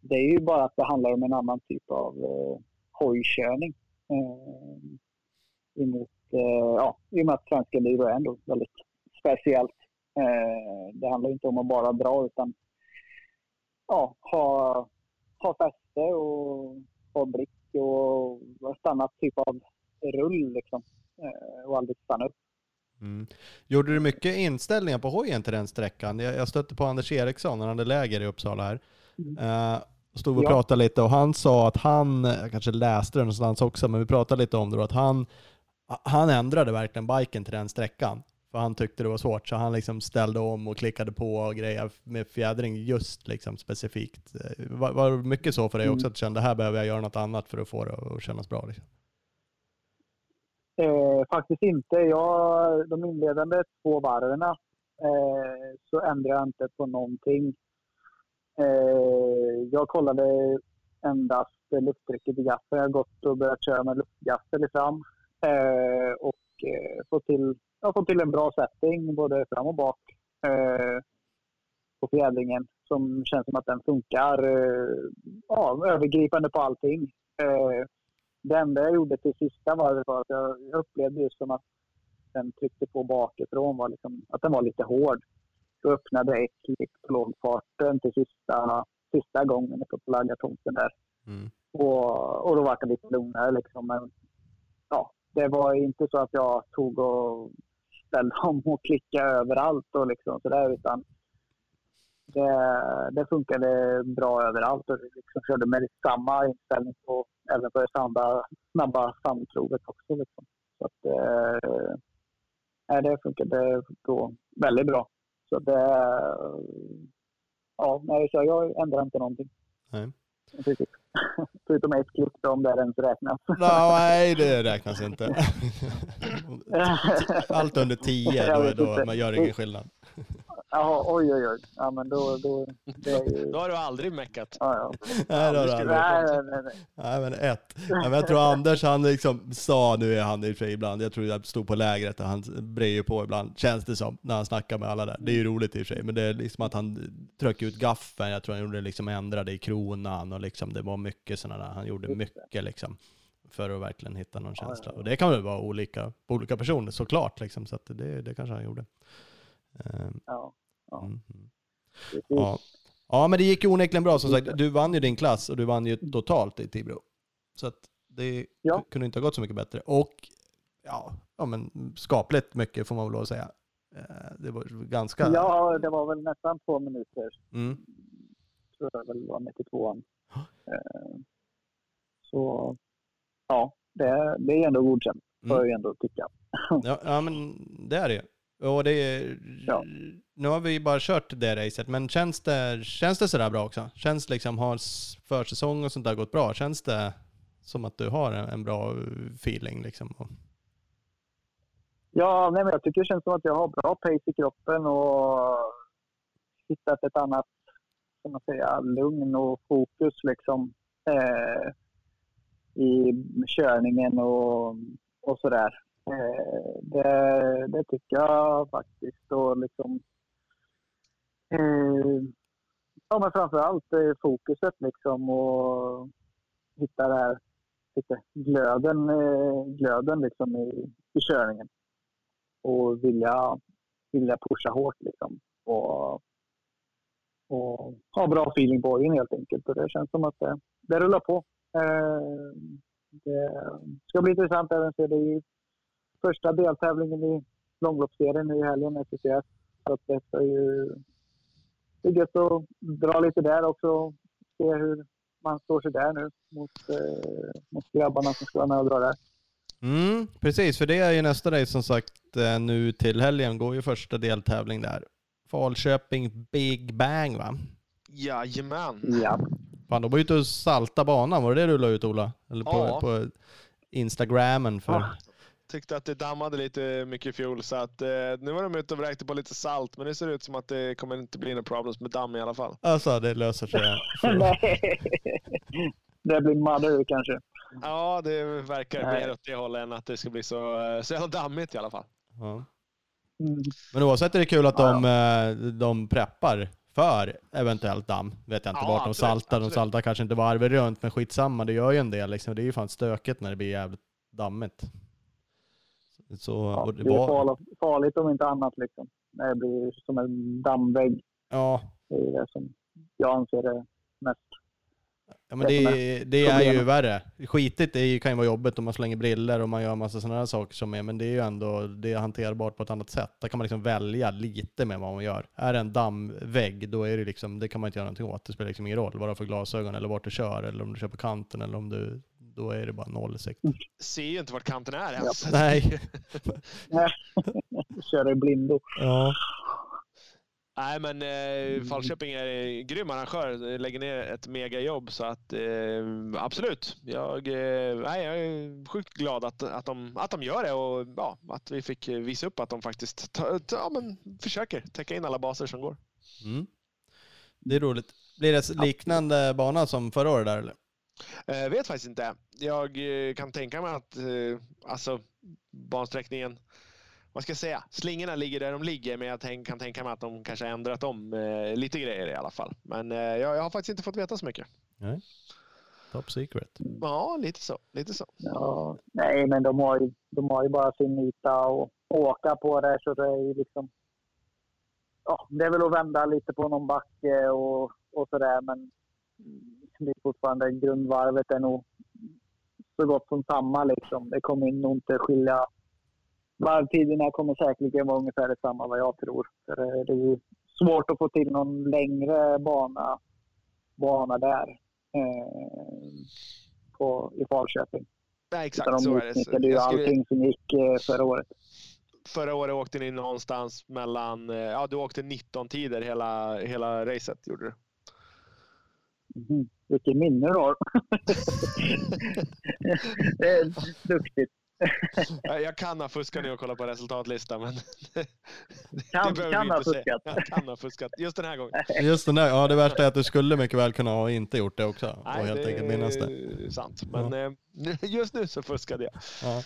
det är ju bara att det handlar om en annan typ av eh, hojkörning. Eh, emot, eh, ja, I och med att svenska liv är ändå väldigt speciellt. Eh, det handlar inte om att bara dra utan ja, ha, ha fäste och ha blick och ett annat typ av rull liksom. Eh, och aldrig stanna upp. Mm. Gjorde du mycket inställningar på hojen till den sträckan? Jag, jag stötte på Anders Eriksson när han hade läger i Uppsala här. Mm. Eh, stod och Ja. pratade lite och han sa att han, jag kanske läste det någonstans också, men vi pratade lite om det då, att han, han ändrade verkligen biken till den sträckan. För han tyckte det var svårt, så han liksom ställde om och klickade på och grejer med fjädring just liksom specifikt. Eh, Var, var det mycket så för dig också, Mm. att du kände här behöver jag göra något annat för att få det att kännas bra? Liksom? Eh, faktiskt inte. Jag, de inledande två varven eh, så ändrade jag inte på någonting. Eh, jag kollade endast lufttrycket i gaffen. Jag har gått och börjat köra med luftgaffel i fram. Eh, och eh, fått till, har fått till en bra setting både fram och bak eh, på fjädringen som känns som att den funkar eh, ja, övergripande på allting. Eh, det enda jag gjorde till sista varvet var att jag jag upplevde just som att den tryckte på bakifrån, var liksom, att den var lite hård. Då öppnade ett klick på lågfarten till sista, sista gången uppe på laggartomten där. Mm. Och, och då var det lite lugnare liksom. Men ja, det var inte så att jag tog och ställde om och klickade överallt och liksom sådär utan det, det funkade bra överallt och liksom körde med samma inställning på, även på det snabba, snabba sandprovet också. Liksom. Så att, eh, det funkade då väldigt bra. Så det, ja, nej, så jag ändrar inte någonting. Nej. Förutom ett då, om det ens räknas. Nej, det räknas inte. Allt under 10, Jag då, då man gör ingen skillnad. Jaha, oj, oj, oj. Ja, men då, då, det är ju... Då har du aldrig meckat. Ja, ja. Nej, har du aldrig. Nej, nej, nej, nej. Nej, men ett. Ja, men jag tror Anders, han liksom sa, nu är han i och för sig ibland, jag tror jag stod på lägret och han brejer på ibland, känns det som, när han snackar med alla där. Det är ju roligt i och för sig, men det är liksom att han tryckte ut gaffeln, jag tror han gjorde liksom ändrade i kronan och liksom det var mycket sådana där, han gjorde mycket liksom. För att verkligen hitta någon Ja, känsla. ja. Och det kan väl vara olika på olika personer såklart liksom, så att det, det kanske han gjorde. Ehm, Ja, Ja. mm, mm. Ja. ja, men det gick ju onekligen bra som sagt. Du vann ju din klass och du vann ju totalt i Tibro. Så att det Ja. kunde inte ha gått så mycket bättre. Och ja, ja men skapligt mycket får man väl lov att säga. Eh, Det var ganska... Ja, det var väl nästan två minuter. Mm. Tror jag väl var 92an. Eh, Så ja, det, det är ändå godkänt. Får Mm. jag ju ändå tycka. Ja, ja, men det är det. Och det är, Ja. Nu har vi bara kört det racet, men känns det, känns det sådär bra också? Känns liksom, har försäsong och sånt där gått bra? Känns det som att du har en, en bra feeling liksom? Ja, nej, men jag tycker det känns som att jag har bra pace i kroppen och hittat ett annat ska man säga, lugn och fokus liksom, eh, i körningen och, och sådär. Eh, det, det tycker jag faktiskt. Och liksom, eh, ja, men framför allt eh, fokuset liksom och hitta det här lite glöden, eh, glöden liksom i, i körningen och vilja, vilja pusha hårt liksom. Och, och ha bra feeling på hojen helt enkelt. Och det känns som att det, det rullar på. Eh, det ska bli intressant även se. Det är första deltävlingen i långloppsserien nu i helgen, SCCS. Så att det ska ju det är gött att dra lite där också. Se hur man står sig där nu mot, eh, mot grabbarna som ska vara med och dra där. Mm, precis, för det är ju nästa race som sagt eh, nu till helgen går ju första deltävling där. Falköping Big Bang va? Jajamän. Ja. Fan, de var ute och salta banan, var det det du la ut Ola? Eller på, Ja. på Instagrammen för... Ja. Tyckte att det dammade lite mycket i fjol så att eh, nu var de ute och vräkte på lite salt men det ser ut som att det kommer inte bli några problems med damm i alla fall. Alltså det löser sig. Nej. Det blir Mother kanske. Ja, det verkar Nej. mer åt det hållet än att det ska bli så, eh, så jävla dammigt i alla fall. Ja. Mm. Men oavsett är det kul att Ja, de, eh, de preppar för eventuellt damm. Vet jag inte Ja, vart de absolut, saltar. De absolut. saltar kanske inte varvet runt, men skitsamma, det gör ju en del. Liksom. Det är ju fan stökigt när det blir jävligt dammigt. Så, Ja, det det är var, farligt, farligt om inte annat. Liksom. När det blir som en dammvägg. ja, Det är det som jag anser det mest. Ja men Det som det, är ju värre. Skitigt är ju, kan ju vara jobbigt om man slänger briller och man gör massa sådana här saker som är, men det är ju ändå det är hanterbart på ett annat sätt. Där kan man liksom välja lite med vad man gör. Är det en dammvägg, då är det liksom, det kan man inte göra någonting åt. Det spelar liksom ingen roll vad du har för glasögon eller vart du kör eller om du kör på kanten eller om du, då är det bara noll sikt. Ser ju inte vart kanten är ens. Nej. Köra i blindo. Ja. Nej, men eh, Falköping är en grym arrangör. Lägger ner ett megajobb så att eh, absolut. Jag, eh, nej, jag är sjukt glad att, att, de, att de gör det och ja, att vi fick visa upp att de faktiskt ta, ta, ja, men, försöker täcka in alla baser som går. Mm. Det är roligt. Blir det liknande bana som förra året där eller? Eh, vet faktiskt inte. Jag eh, kan tänka mig att eh, alltså, bansträckningen, vad ska jag säga, slingorna ligger där de ligger men jag tänk, kan tänka mig att de kanske har ändrat om eh, lite grejer i alla fall. Men eh, jag, jag har faktiskt inte fått veta så mycket. Top secret. Ja, lite så. Lite så. Ja, nej, men de har, ju, de har ju bara sin yta och åka på det. Så det är ju liksom... Ja, det är väl att vända lite på någon backe och, och sådär. Men det är fortfarande grundvarvet är nog så gott som samma. Liksom. Det kommer nog inte skilja. Varvtiderna kommer säkerligen vara ungefär detsamma vad jag tror. För det, det är svårt att få till någon längre bana, bana där. Eh, på, i Falköping. Nej, exakt Utan så de är det. Utnyttjade ju skulle- allting som gick eh, förra året. förra året åkte ni någonstans mellan, eh, ja du åkte 19 tider hela, hela racet gjorde du. Mm. Vilket minne du har. det är duktigt. Jag jag kan ha fuskat nu och kollat på resultatlistan men Kan, vi kan ha fuskat. Jag kan ha fuskat. Just den här gången. Just den där, ja det värsta är att du skulle mycket väl kunna ha inte gjort det också. och Nej, helt det enkelt minnas det. sant. Men eh, just nu så fuskade jag. Ja.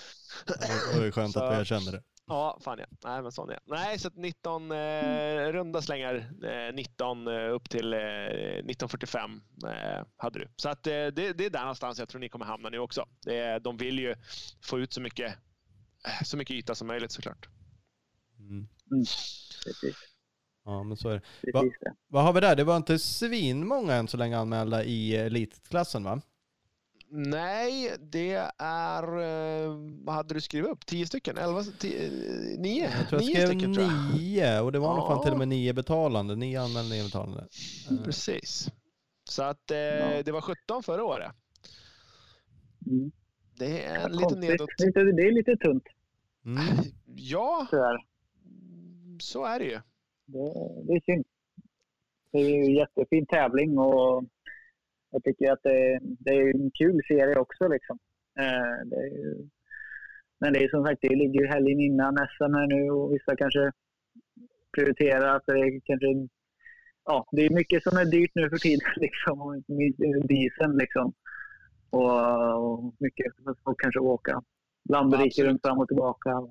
Det var ju skönt att vi Så- erkände det. Ja, fan ja. Nej, men sån är jag. Nej, så att 19 eh, runda slängar. Eh, 19 eh, upp till eh, 1945 eh, hade du. Så att eh, det, det är där någonstans jag tror ni kommer hamna nu också. De vill ju få ut så mycket, så mycket yta som möjligt såklart. Mm. Precis, Ja men så är det. Va-. Vad har vi där? Det var inte svinmånga än så länge anmälda i elitklassen va? Nej, det är... Eh, vad hade du skrivit upp? 10 stycken? 11? 10, 9? Jag tror jag 9 skrev stycken tror jag. nio och det var nog fan Ja. till och med nio betalande. Nio anmälda, nio betalande. Eh, Precis. Så att eh, Ja. det var 17 förra året. Mm. Det är Vad lite nedåt. Det är lite tunt Mm. Ja, tyvärr. så är det ju. Det, det är synd. Det är ju en jättefin tävling och jag tycker att det, det är en kul serie också. Liksom. Eh, det ju, men det är som sagt, det ligger ju helgen innan SM här nu och vissa kanske prioriterar att det är kanske Ja, det är mycket som är dyrt nu för tiden. Liksom, och inte minst dieseln. Liksom. Och, och mycket för folk kanske åka land och rike Absolut. runt fram och tillbaka.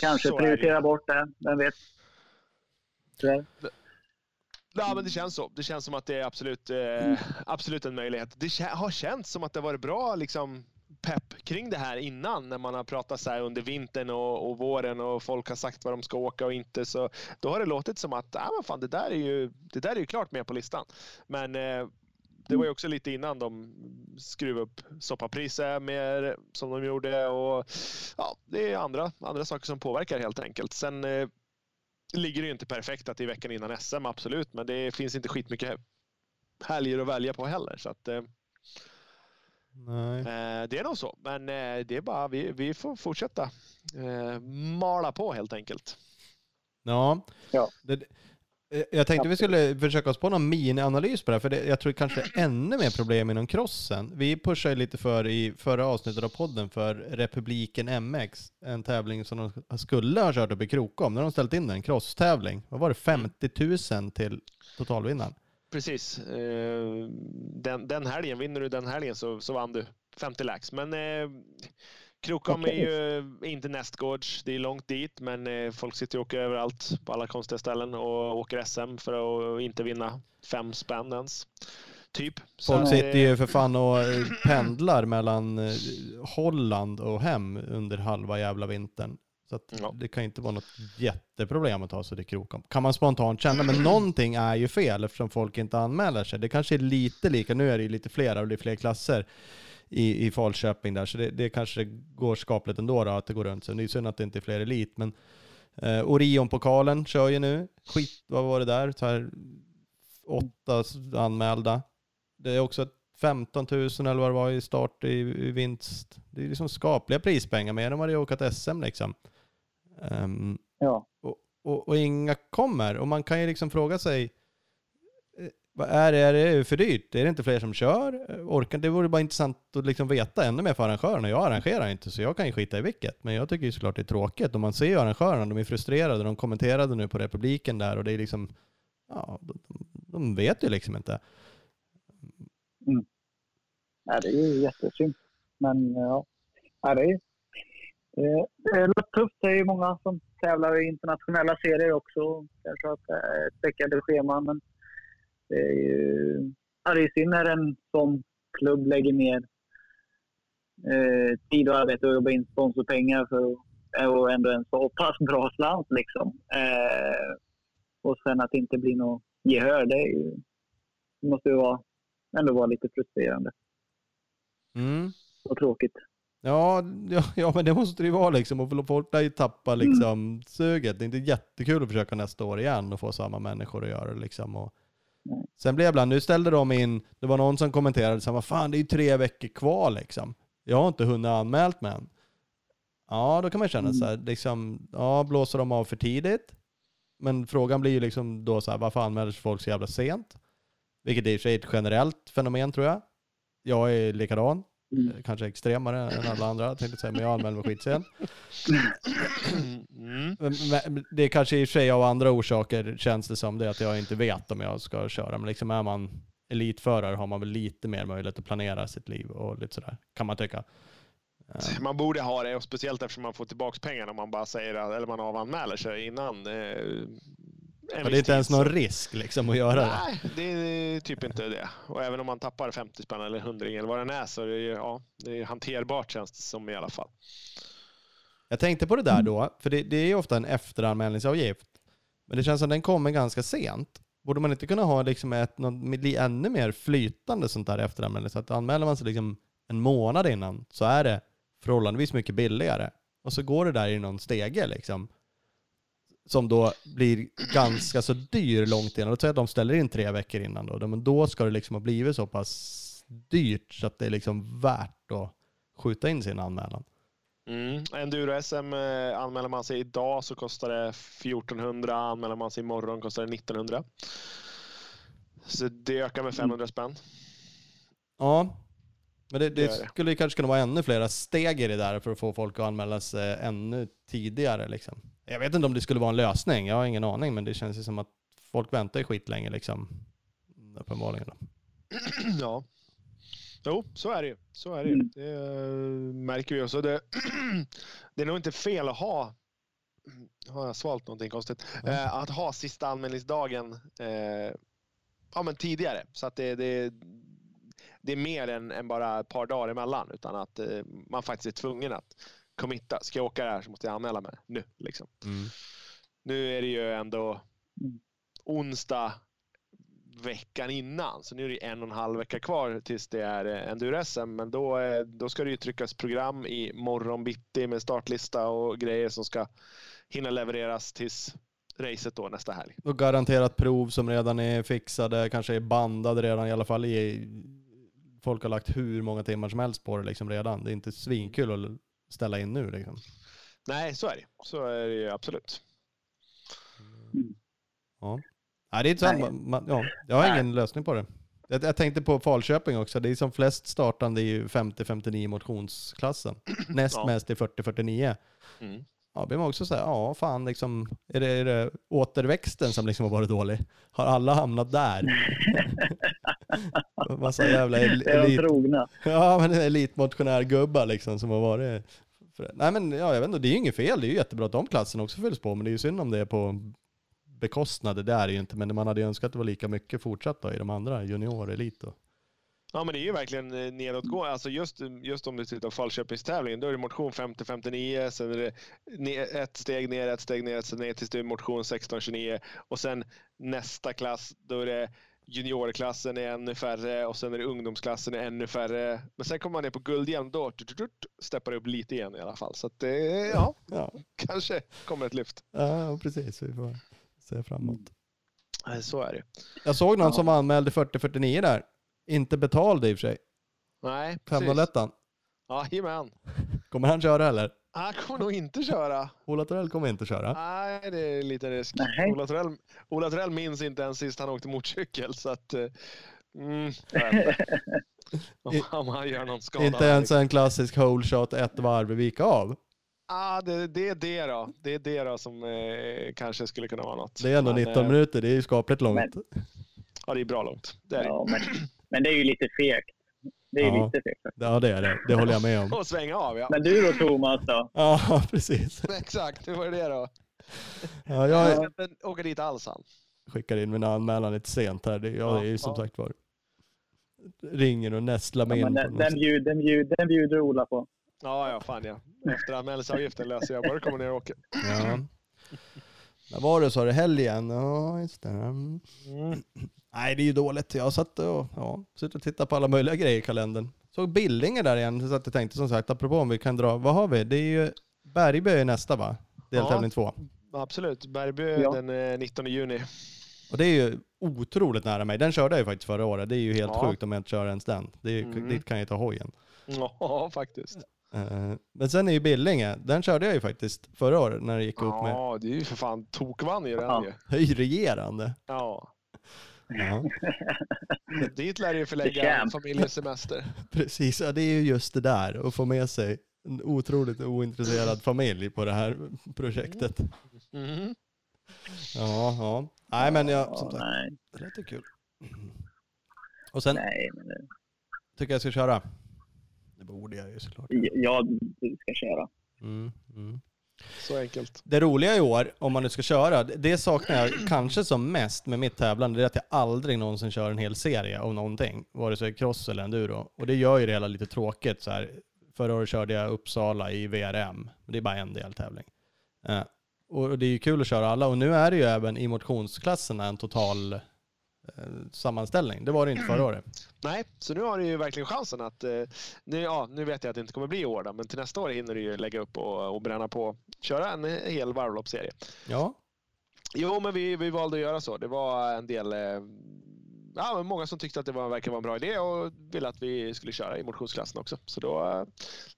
Kanske det prioritera bort det. Vem vet? Tyvärr. Ja, men det känns så. Det känns som att det är absolut, eh, absolut en möjlighet. Det har känts som att det varit bra liksom, pepp kring det här innan när man har pratat så här under vintern och, och våren och folk har sagt vad de ska åka och inte. Så då har det låtit som att ah, men fan, det, där är ju, det där är ju klart med på listan. Men eh, det var ju också lite innan de skruvade upp soppapriset mer som de gjorde. Och, ja, det är andra, andra saker som påverkar helt enkelt. Sen eh, ligger det ju inte perfekt att det är veckan innan SM, absolut. Men det finns inte skitmycket helger att välja på heller. Så att, eh, Nej. eh, det är nog så. Men eh, det är bara, vi, vi får fortsätta eh, mala på helt enkelt. Ja. Ja. Det, jag tänkte vi skulle försöka oss på någon mini-analys på det här, för det, jag tror kanske ännu mer problem inom crossen. Vi pushade lite för i förra avsnittet av podden för Republiken MX, en tävling som de skulle ha kört upp i Krokom. När de ställt in en crosstävling. Vad var det? 50 000 till totalvinnaren. Precis. Eh, den, den helgen, vinner du den helgen så, så vann du 50 lax. Men eh, Krokom Okej. är ju inte nästgårds. Det är långt dit, men eh, folk sitter och åker överallt på alla konstiga ställen och åker SM för att inte vinna fem spänn ens. Typ. Så Folk sitter eh, ju för fan och eh, pendlar mellan eh, Holland och hem under halva jävla vintern. Så att Ja. det kan inte vara något jätteproblem att ta sig till Krokom. Kan man spontant känna, men någonting är ju fel eftersom folk inte anmäler sig. Det kanske är lite lika, nu är det ju lite flera och det är fler klasser i, i Falköping där, så det, det kanske går skapligt ändå då, att det går runt. Så det är synd att det inte är fler elit, men eh, Orion-pokalen kör ju nu. Skit, vad var det där? Så här, åtta anmälda. Det är också 15 000 eller vad det var i start i, i vinst. Det är liksom skapliga prispengar, mer än vad det är att åka till SM liksom. Ehm, Ja. och, och, och inga kommer. Och man kan ju liksom fråga sig, vad är det, är det för dyrt? Är det inte fler som kör? Orkar, det vore bara intressant att liksom veta ännu mer för arrangörerna. Jag arrangerar inte så jag kan ju skita i vilket. Men jag tycker ju såklart det är tråkigt. Och man ser ju arrangörerna, de är frustrerade. De kommenterade nu på Republiken där och det är liksom, ja, de, de vet ju liksom inte. Mm. Ja, det är ju jättesynd. Men ja, ja det, är, eh, det, är tufft. Det är ju många som tävlar i internationella serier också. Kanske har eh, ett eh, späckade. Men det är ju är synd när en sån klubb lägger ner eh, tid och arbete och jobbar in sponsorpengar för att och ändå en så pass bra slant. Liksom. Eh, och sen att det inte blir något gehör, det, ju, det måste ju vara, ändå vara lite frustrerande Mm. och tråkigt. Ja, ja, ja, men det måste det ju vara liksom. Och folk lär ju tappa liksom suget. Det är inte jättekul att försöka nästa år igen och få samma människor att göra det liksom. Och. Sen blev jag ibland, nu ställde de in, det var någon som kommenterade, så vad fan det är ju tre veckor kvar liksom. Jag har inte hunnit anmält mig än. Ja, då kan man känna Mm. så här, liksom, ja, blåser de av för tidigt? Men frågan blir ju liksom då så här, varför anmäler sig folk så jävla sent? Vilket är i och för sig ett generellt fenomen tror jag. Jag är likadan, Mm. kanske extremare än alla andra tänkte jag säga, men jag anmäler mig skitsent. Mm. Men, det är kanske i och för sig av andra orsaker känns det som det att jag inte vet om jag ska köra. Men liksom är man elitförare har man väl lite mer möjlighet att planera sitt liv och lite sådär, kan man tycka. Eh, Man borde ha det, och speciellt eftersom man får tillbaka pengarna om man bara säger eller man avanmäler sig innan. Men det är inte ens någon risk liksom att göra det. Nej, det är typ inte det. Och även om man tappar 50 spänn eller 100 eller vad den är så är det, ja, det är hanterbart känns det som i alla fall. Jag tänkte på det där då, för det, det är ju ofta en efteranmälningsavgift. Men det känns som den kommer ganska sent. Borde man inte kunna ha liksom ett något, ännu mer flytande sånt där efteranmälning? Så att anmäler man sig liksom en månad innan så är det förhållandevis mycket billigare. Och så går det där i någon stege liksom. Som då blir ganska så dyr långt innan. Låt säga att de ställer in tre veckor innan då. Men då ska det liksom ha blivit så pass dyrt så att det är liksom värt att skjuta in sin anmälan. Mm. Enduro-SM eh, anmäler man sig idag så kostar det 1400. Anmäler man sig imorgon kostar det 1900. Så det ökar med 500 spänn. Ja, men det, det, Det skulle kanske kunna vara ännu flera steg i det där för att få folk att anmäla sig ännu tidigare. Liksom. Jag vet inte om det skulle vara en lösning, jag har ingen aning, men det känns ju som att folk väntar ju skitlänge liksom. Uppenbarligen. Då. Ja. Jo, så är det ju. Så är det, ju. Mm. det eh, märker vi. också. det, det är nog inte fel att ha har jag svalt någonting konstigt? Eh, att ha sista anmälningsdagen eh, ja, men tidigare. Så att det, det, det är mer än, än bara ett par dagar emellan. Utan att man faktiskt är tvungen att committa. Ska jag åka där så måste jag anmäla mig nu. Liksom. Mm. Nu är det ju ändå Mm. onsdag veckan innan. Så nu är det en och en halv vecka kvar tills det är eh, enduro-SM. Men då, eh, då ska det ju tryckas program i morgon bitti med startlista och grejer som ska hinna levereras tills racet då nästa helg. Och garanterat prov som redan är fixade, kanske är bandade redan i alla fall. I, folk har lagt hur många timmar som helst på det liksom redan. Det är inte svinkul att ställa in nu liksom. Nej, så är det. Så är det ju absolut. Ja. Nej, det är inte sant. Nej. Man, ja, jag har ingen lösning på det. Jag, jag tänkte på Falköping också. Det är som flest startande i 50-59 motionsklassen. Näst Ja. mest i 40-49. Mm. Ja, blir man också säga, ja fan liksom, är det, är det återväxten som liksom har varit dålig? Har alla hamnat där? Massa jävla är elit, trogna. ja, men elitmotionärgubbar liksom som har varit... för- Nej men ja, jag vet inte, det är ju inget fel. Det är ju jättebra att de klasserna också fylls på, men det är ju synd om det är på bekostnad. Det är det ju inte, men man hade ju önskat att det var lika mycket fortsatt då i de andra, junior, elit och... Ja, men det är ju verkligen eh, nedåtgående. Alltså just, just om du tittar på Falköpingstävlingen, då är det motion 50-59, sen är det ner, ett steg ner, ett steg ner, sen ner tills det är motion 16-29 och sen nästa klass, då är det juniorklassen är ännu färre och sen är det ungdomsklassen är ännu färre. Men sen kommer man ner på då tut, tut, tut, steppar det upp lite igen i alla fall. Så att det, ja, Ja, kanske kommer ett lyft. ja precis. Vi får se framåt. Så är det. Jag såg någon Ja. som anmälde 40-49 där. Inte betald i och för sig. Nej, precis. 501 Ja, jajamän. Kommer han köra eller? Han kommer nog inte köra. Ola Torell kommer inte köra. Nej, det är lite risk. Nej. Ola Torell, Ola Torell minns inte ens sist han åkte motorcykel. Så att, eh, mm, om, om han gör någon skada. Inte ens en klassisk hole shot, ett varv, vika av. Ah, det, det är det då. Det är det då som eh, kanske skulle kunna vara något. Det är ändå Men, 19 eh, minuter, det är ju skapligt långt. Men- Ja, det är bra långt. Det är det. Ja, men, men det är ju lite fegt. Det är Ja. lite fegt. Ja det är det, det håller jag med om. Och svänga av ja. Men du då Thomas då? Ja, precis. Exakt, hur var det då? Ja, Jag jag ska inte åka dit alls han. skickar in min anmälan lite sent här. Ja, det är ju som Ja. sagt var. Ringer och nästlar Ja, mig men in. den, den, bjud, den, bjud, den bjuder Ola på. Ja, ja, fan ja. Efter anmälningsavgiften löser jag. Bara kommer ner och åker. Ja. När var det sa du? Helgen? Ja, just det. Mm. Nej, det är ju dåligt. Jag satt och, ja, satt och tittade på alla möjliga grejer i kalendern. Såg Billinge där igen, så att jag tänkte som sagt, apropå om vi kan dra, vad har vi? Det är ju Bergby är nästa va? Deltävling två. Absolut. Bergby Ja. den eh, 19 juni. Och det är ju otroligt nära mig. Den körde jag ju faktiskt förra året. Det är ju helt Ja. sjukt om jag inte kör ens den. Det är, ju- Mm. Dit kan jag ju ta hojen. Ja, faktiskt. Eh, Men sen är ju Billinge, den körde jag ju faktiskt förra året när det gick upp med Ja, det är ju för fan tokvann ju den Ja. ju. höjregerande. Ja. Ja, Dit lär det ju förlägga Champ. familjens semester. precis, ja, det är ju just det där, att få med sig en otroligt ointresserad familj på det här projektet. Mhm. Ja, ja. Nej men jag, som sagt, nej, det ju kul. Och sen nej, men det, tycker jag jag ska köra. Det borde jag ju såklart. ja, du ska köra. Mm, mm. Så enkelt. Det roliga i år, om man nu ska köra, det saknar jag kanske som mest med mitt tävlande, det är att jag aldrig någonsin kör en hel serie av någonting, vare sig cross eller enduro. Och det gör ju det hela lite tråkigt så här. Förra året körde jag Uppsala i VRM, det är bara en deltävling. Uh, och det är ju kul att köra alla, och nu är det ju även i motionsklasserna en total sammanställning. Det var det inte förra året. Nej, så nu har du ju verkligen chansen att... Eh, nu, ja, nu vet jag att det inte kommer bli i år då, men till nästa år hinner du ju lägga upp och, och bränna på. Köra en hel varvloppsserie. Ja, Jo, men vi, vi valde att göra så. Det var en del... Eh, ja, men många som tyckte att det var, verkar vara en bra idé och ville att vi skulle köra i motionsklassen också. Så då eh,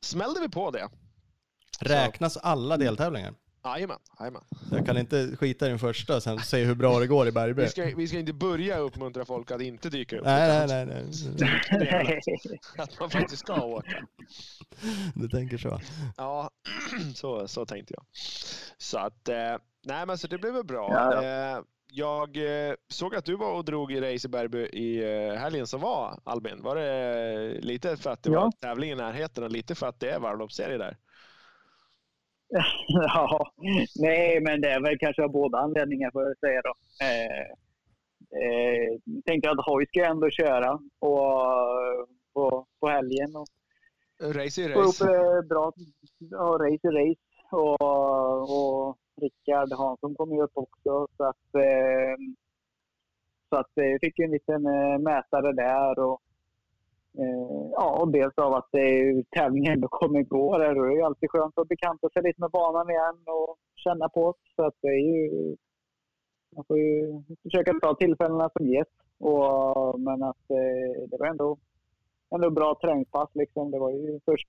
smällde vi på det. räknas alla deltävlingar? Jajamän, jajamän. Jag kan inte skita i den första och sen se hur bra det går i Bergby. Vi ska, vi ska inte börja uppmuntra folk att inte dyka upp. Nej, nej, nej, nej. Att man faktiskt ska åka. Du tänker så. Ja, så, så tänkte jag. Så att, eh, nej men så det blev väl bra. Ja, Eh, jag eh, såg att du var och drog i race i Bergby i helgen som var, Albin. Var det lite för att det Ja. var tävling i närheten och lite för att det är varvloppsserie där? ja, nej, men det är väl kanske av båda anledningar får jag säga då. Eh, eh, tänkte att hoj ska jag ändå köra och, på, på helgen och Race är få upp race. eh, bra ja, race är race. Och, och Rickard Hansson kom ju upp också. Så att, eh, så att eh, jag fick en liten eh, mätare där. Och, eh, ja, och dels av att eh, tävlingen ändå kommer gå. Det är ju alltid skönt att bekanta sig lite med banan igen och känna på. Så att det är ju, man får ju försöka ta tillfällena som ges. Och, men att eh, det var ändå, ändå bra träningspass. Liksom. Det var ju först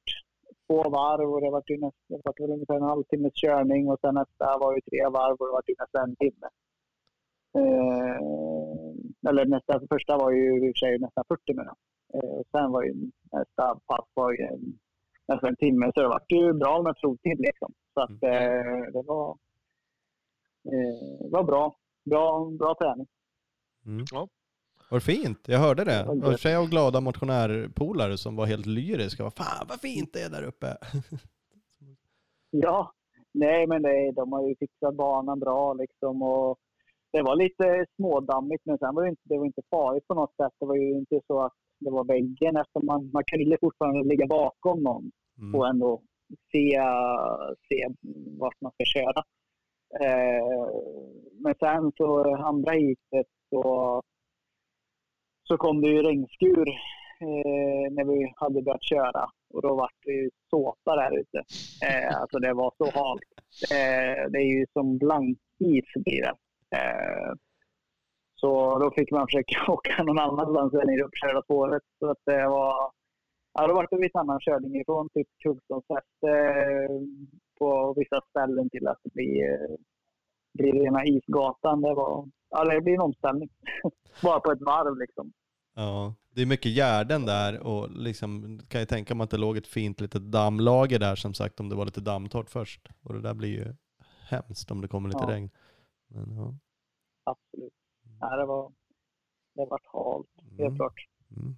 två varv och det var ju näst, det var väl ungefär en halvtimmes körning och sen nästa var ju tre varv och det var ju nästan en timme. Eh, eller nästa, första var ju i och för sig nästan 40 minuter. Eh, och sen var ju nästa pass var ju en, nästan en timme så det var ju bra med provtid liksom. Så att eh, det var, eh, var bra. Bra, bra träning. Mm. Ja. Vad fint, jag hörde det. Och sig av glada motionärpolare som var helt lyriska. Fan vad fint det är där uppe. Ja, nej men det, de har ju fixat banan bra liksom och det var lite smådammigt men sen var det inte, det var inte farligt på något sätt. Det var ju inte så att det var väggen eftersom man, man kunde fortfarande ligga bakom någon Mm. och ändå se, se vart man ska köra. Eh, men sen så andra heatet så, så kom det ju regnskur eh, när vi hade börjat köra och då var det ju såpa där ute. Eh, alltså det var så halt. Eh, det är ju som blankis blir det. Så då fick man försöka åka någon annanstans än i det uppkörda spåret. Så att det var Ja, det var en viss annan körning ifrån typ Kungsholmsfäste eh, på vissa ställen till att det blir, eh, blir rena isgatan. Det, var, ja, det blir en omställning. Bara på ett varv liksom. Ja, det är mycket gärden där och liksom kan jag tänka mig att det låg ett fint litet dammlager där som sagt om det var lite dammtorrt först. Och det där blir ju hemskt om det kommer lite Ja. regn. Men, ja. Absolut. Ja, det var det var halt, helt Mm. klart. Mm.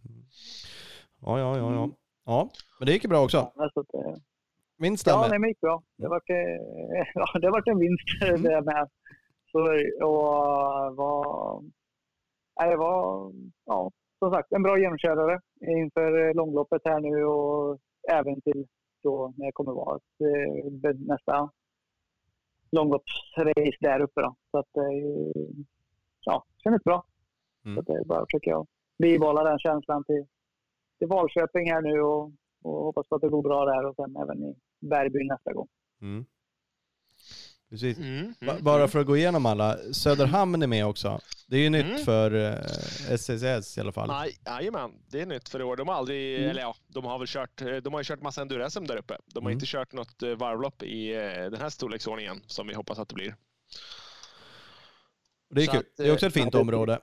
Ja, ja, ja, ja. Mm. Ja, men det gick ju bra också. Ja, så att, eh, Vinst ja nej, det gick bra. Det var, ja, det var en vinst Mm. det med. Så, och var, nej, det var, ja, som sagt, en bra genomkörare inför långloppet här nu och även till då när det kommer vara eh, nästa långloppsrace där uppe. Då. Så att det ja, kändes bra. Mm. Så att det är bara försöka jag bibehålla den känslan till, till Valköping här nu och, och hoppas på att det går bra där och sen även i Bergby nästa gång. Mm. Precis. Mm, Ba- mm, Bara mm. för att gå igenom alla. Söderhamn är med också. Det är ju nytt Mm. för eh, SSS i alla fall. Nej, Jajamän, det är nytt för i år. De har aldrig, Mm. eller ja, de har väl kört, de har ju kört massa enduro-SM där uppe. De har Mm. inte kört något eh, varvlopp i eh, den här storleksordningen som vi hoppas att det blir. Det är så kul. att, Det är också eh, ett fint ja, det- område.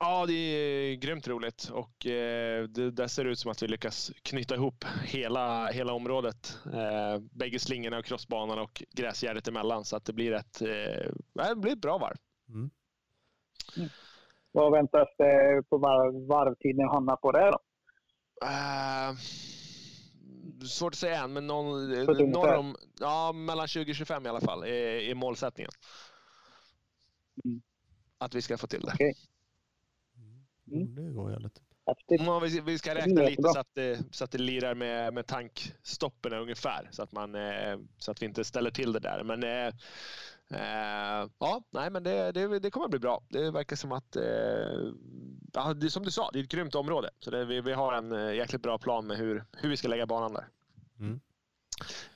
Ja, det är grymt roligt och eh, det där ser ut som att vi lyckas knyta ihop hela, hela området. Eh, bägge slingorna och crossbanan och gräsgärdet emellan så att det blir ett, eh, det blir ett bra varv. Mm. Vad väntas det på varv, varvtiden hamna på det då? Eh, svårt att säga än, men någon, norr om, ja, mellan 20 och 25 i alla fall är, är målsättningen. Mm. Att vi ska få till det. Okej. Mm. Det går ju lite. Häftigt. Ja, vi, vi ska räkna lite så att, det, så att det lirar med, med tankstoppen ungefär. Så att, man, eh, så att vi inte ställer till det där. Men eh, ja, nej, men det, det, det kommer att bli bra. Det verkar som att, eh, ja, det är som du sa, det är ett grymt område. Så det, vi, vi har en jäkligt bra plan med hur, hur vi ska lägga banan där. Mm.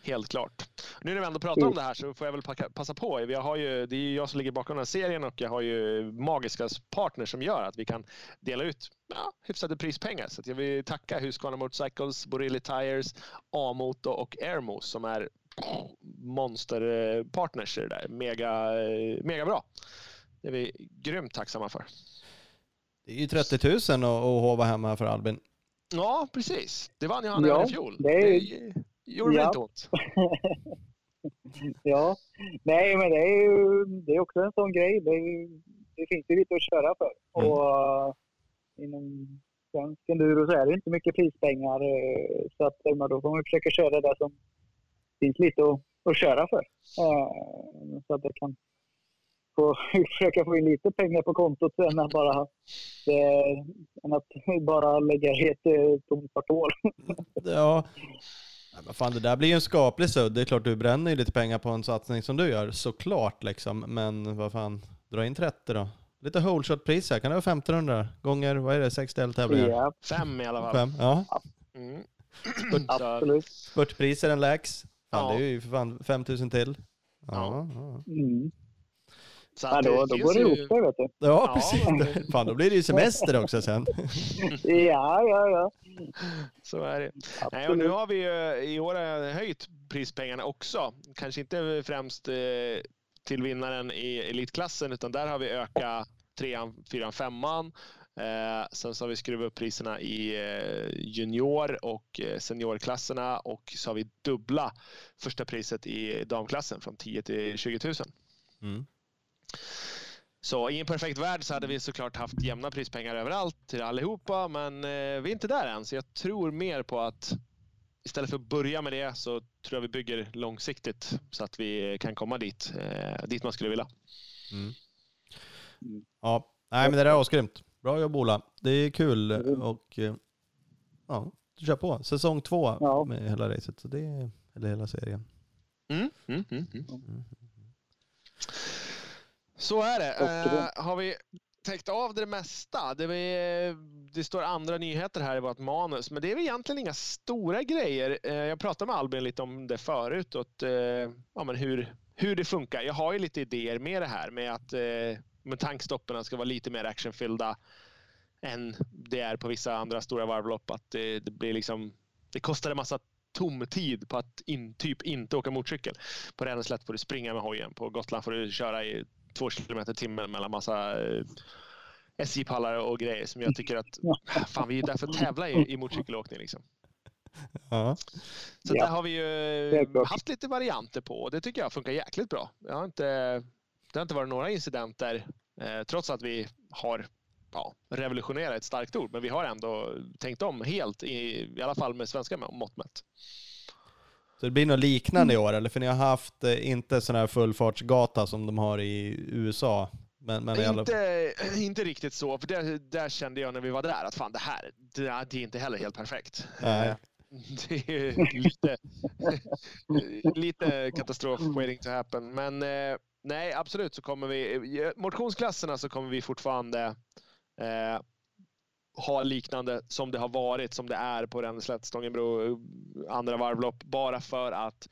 Helt klart. Nu när vi ändå pratar om det här så får jag väl passa på. Vi har ju, det är ju jag som ligger bakom den här serien och jag har ju magiska partners som gör att vi kan dela ut ja, hyfsade prispengar. Så att jag vill tacka Husqvarna Motorcycles, Borilli Tires, A-Moto och Airmos som är monsterpartners i det där. Mega, mega bra. Det är vi grymt tacksamma för. Det är ju 30 000 att, hova hemma för Albin. Ja, precis. Det vann ju han Ja, i fjol. det är- det gjorde Ja. väldigt ont. ja, nej men det är ju det är också en sån grej. Det, är, ju- det finns ju lite att köra för. Mm. Och uh, inom svensk enduro så är det inte mycket prispengar. eh, Så att eh, men då får man försöka köra det som finns lite att, att köra för. Eh, Så att det kan få, försöka få in lite pengar på kontot sen än bara, eh, än att bara lägga eh, tomt parthål. Ja. Nej, men fan, det där blir ju en skaplig sudd. Det är klart du bränner ju lite pengar på en satsning som du gör, såklart liksom. Men vad fan, dra in 30 då. Lite holeshot-pris här, kan det vara 1500 gånger, vad är det, 6 deltävlingar? Ja, Fem i alla fall. Fem? Ja. Mm. absolut. Spurtpriser en lax. Fan, Ja. det är ju för fan 5000 till. Ja, ja. Mm. Så Ja, då, då går det ihop sig vet du. ja Ja, precis. men- Fan, då blir det ju semester också sen. Ja, ja, ja. Så är det. Nej, och Absolut. nu har vi ju i år höjt prispengarna också. Kanske inte främst eh, till vinnaren i elitklassen utan där har vi ökat trean, fyran, femman. Eh, sen så har vi skruvat upp priserna i eh, junior och eh, seniorklasserna och så har vi dubbla första priset i damklassen från 10 till 20 000. Mm. Så i en perfekt värld så hade vi såklart haft jämna prispengar överallt till allihopa, men eh, vi är inte där än. Så jag tror mer på att istället för att börja med det så tror jag vi bygger långsiktigt så att vi kan komma dit, eh, dit man skulle vilja. Mm. Ja, nej men det där är asgrymt. Bra jobb Ola. Det är kul Mm. och eh, ja, du kör på. Säsong två Ja. med hela racet. Så det är, eller hela serien. Mm, mm, mm, mm. Så är det. Eh, har vi täckt av det mesta? Det, vi, det står andra nyheter här i vårt manus, men det är väl egentligen inga stora grejer. Eh, jag pratade med Albin lite om det förut, och eh, ja, men hur, hur det funkar. Jag har ju lite idéer med det här med att eh, med tankstoppen ska vara lite mer actionfyllda än det är på vissa andra stora varvlopp. Att det, det blir liksom, det kostar en massa tom tid på att in, typ inte åka motorcykel. På Ränneslätt får du springa med hojen. På Gotland får du köra i två kilometer i timmen mellan massa eh, SJ-pallar och grejer som jag tycker att fan, vi är där för att tävla i, i motorcykelåkning. Liksom. Ja. Så Ja. där har vi ju haft lite varianter på och det tycker jag funkar jäkligt bra. Jag har inte, det har inte varit några incidenter eh, trots att vi har ja, revolutionerat ett starkt ord, men vi har ändå tänkt om helt, i, i alla fall med svenska mått mätt. Så det blir något liknande i år eller? För ni har haft eh, inte sån här fullfartsgata som de har i USA. Men, men i alla... Inte, inte riktigt så, för där, där kände jag när vi var där att fan det här, det, det är inte heller helt perfekt. Nej. Eh, Det är lite, lite katastrof waiting to happen. Men eh, nej, absolut så kommer vi, motionsklasserna så kommer vi fortfarande eh, ha liknande som det har varit, som det är på Ränneslätt, Stångenbro, andra varvlopp, bara för att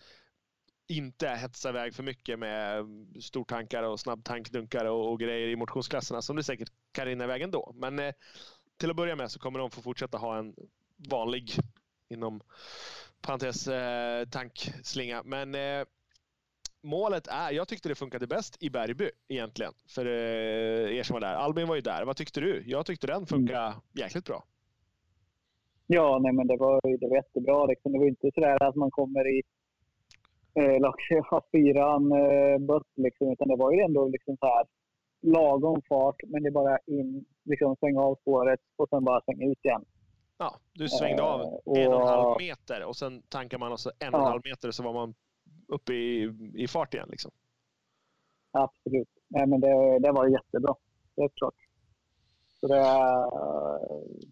inte hetsa iväg för mycket med stortankar och snabbtankdunkar och, och grejer i motionsklasserna som det säkert kan rinna iväg ändå. Men eh, till att börja med så kommer de få fortsätta ha en vanlig, inom parentes, eh, tankslinga. Men eh, målet är, jag tyckte det funkade bäst i Bergby egentligen. För eh, er som var där. Albin var ju där. Vad tyckte du? Jag tyckte den funkade jäkligt bra. Ja, nej, men det var, det var jättebra. Liksom. Det var inte sådär att man kommer i eh, fyran eh, bött, liksom, utan det var ju ändå liksom så här, lagom fart, men det är bara in, liksom svänga av spåret och sen bara svänga ut igen. Ja, du svängde av Eh, en och en halv meter och sen tankar man alltså en och en halv meter så var man uppe i, i fart igen. Liksom. absolut. Nej, men det, det var jättebra. Helt klart. Så det,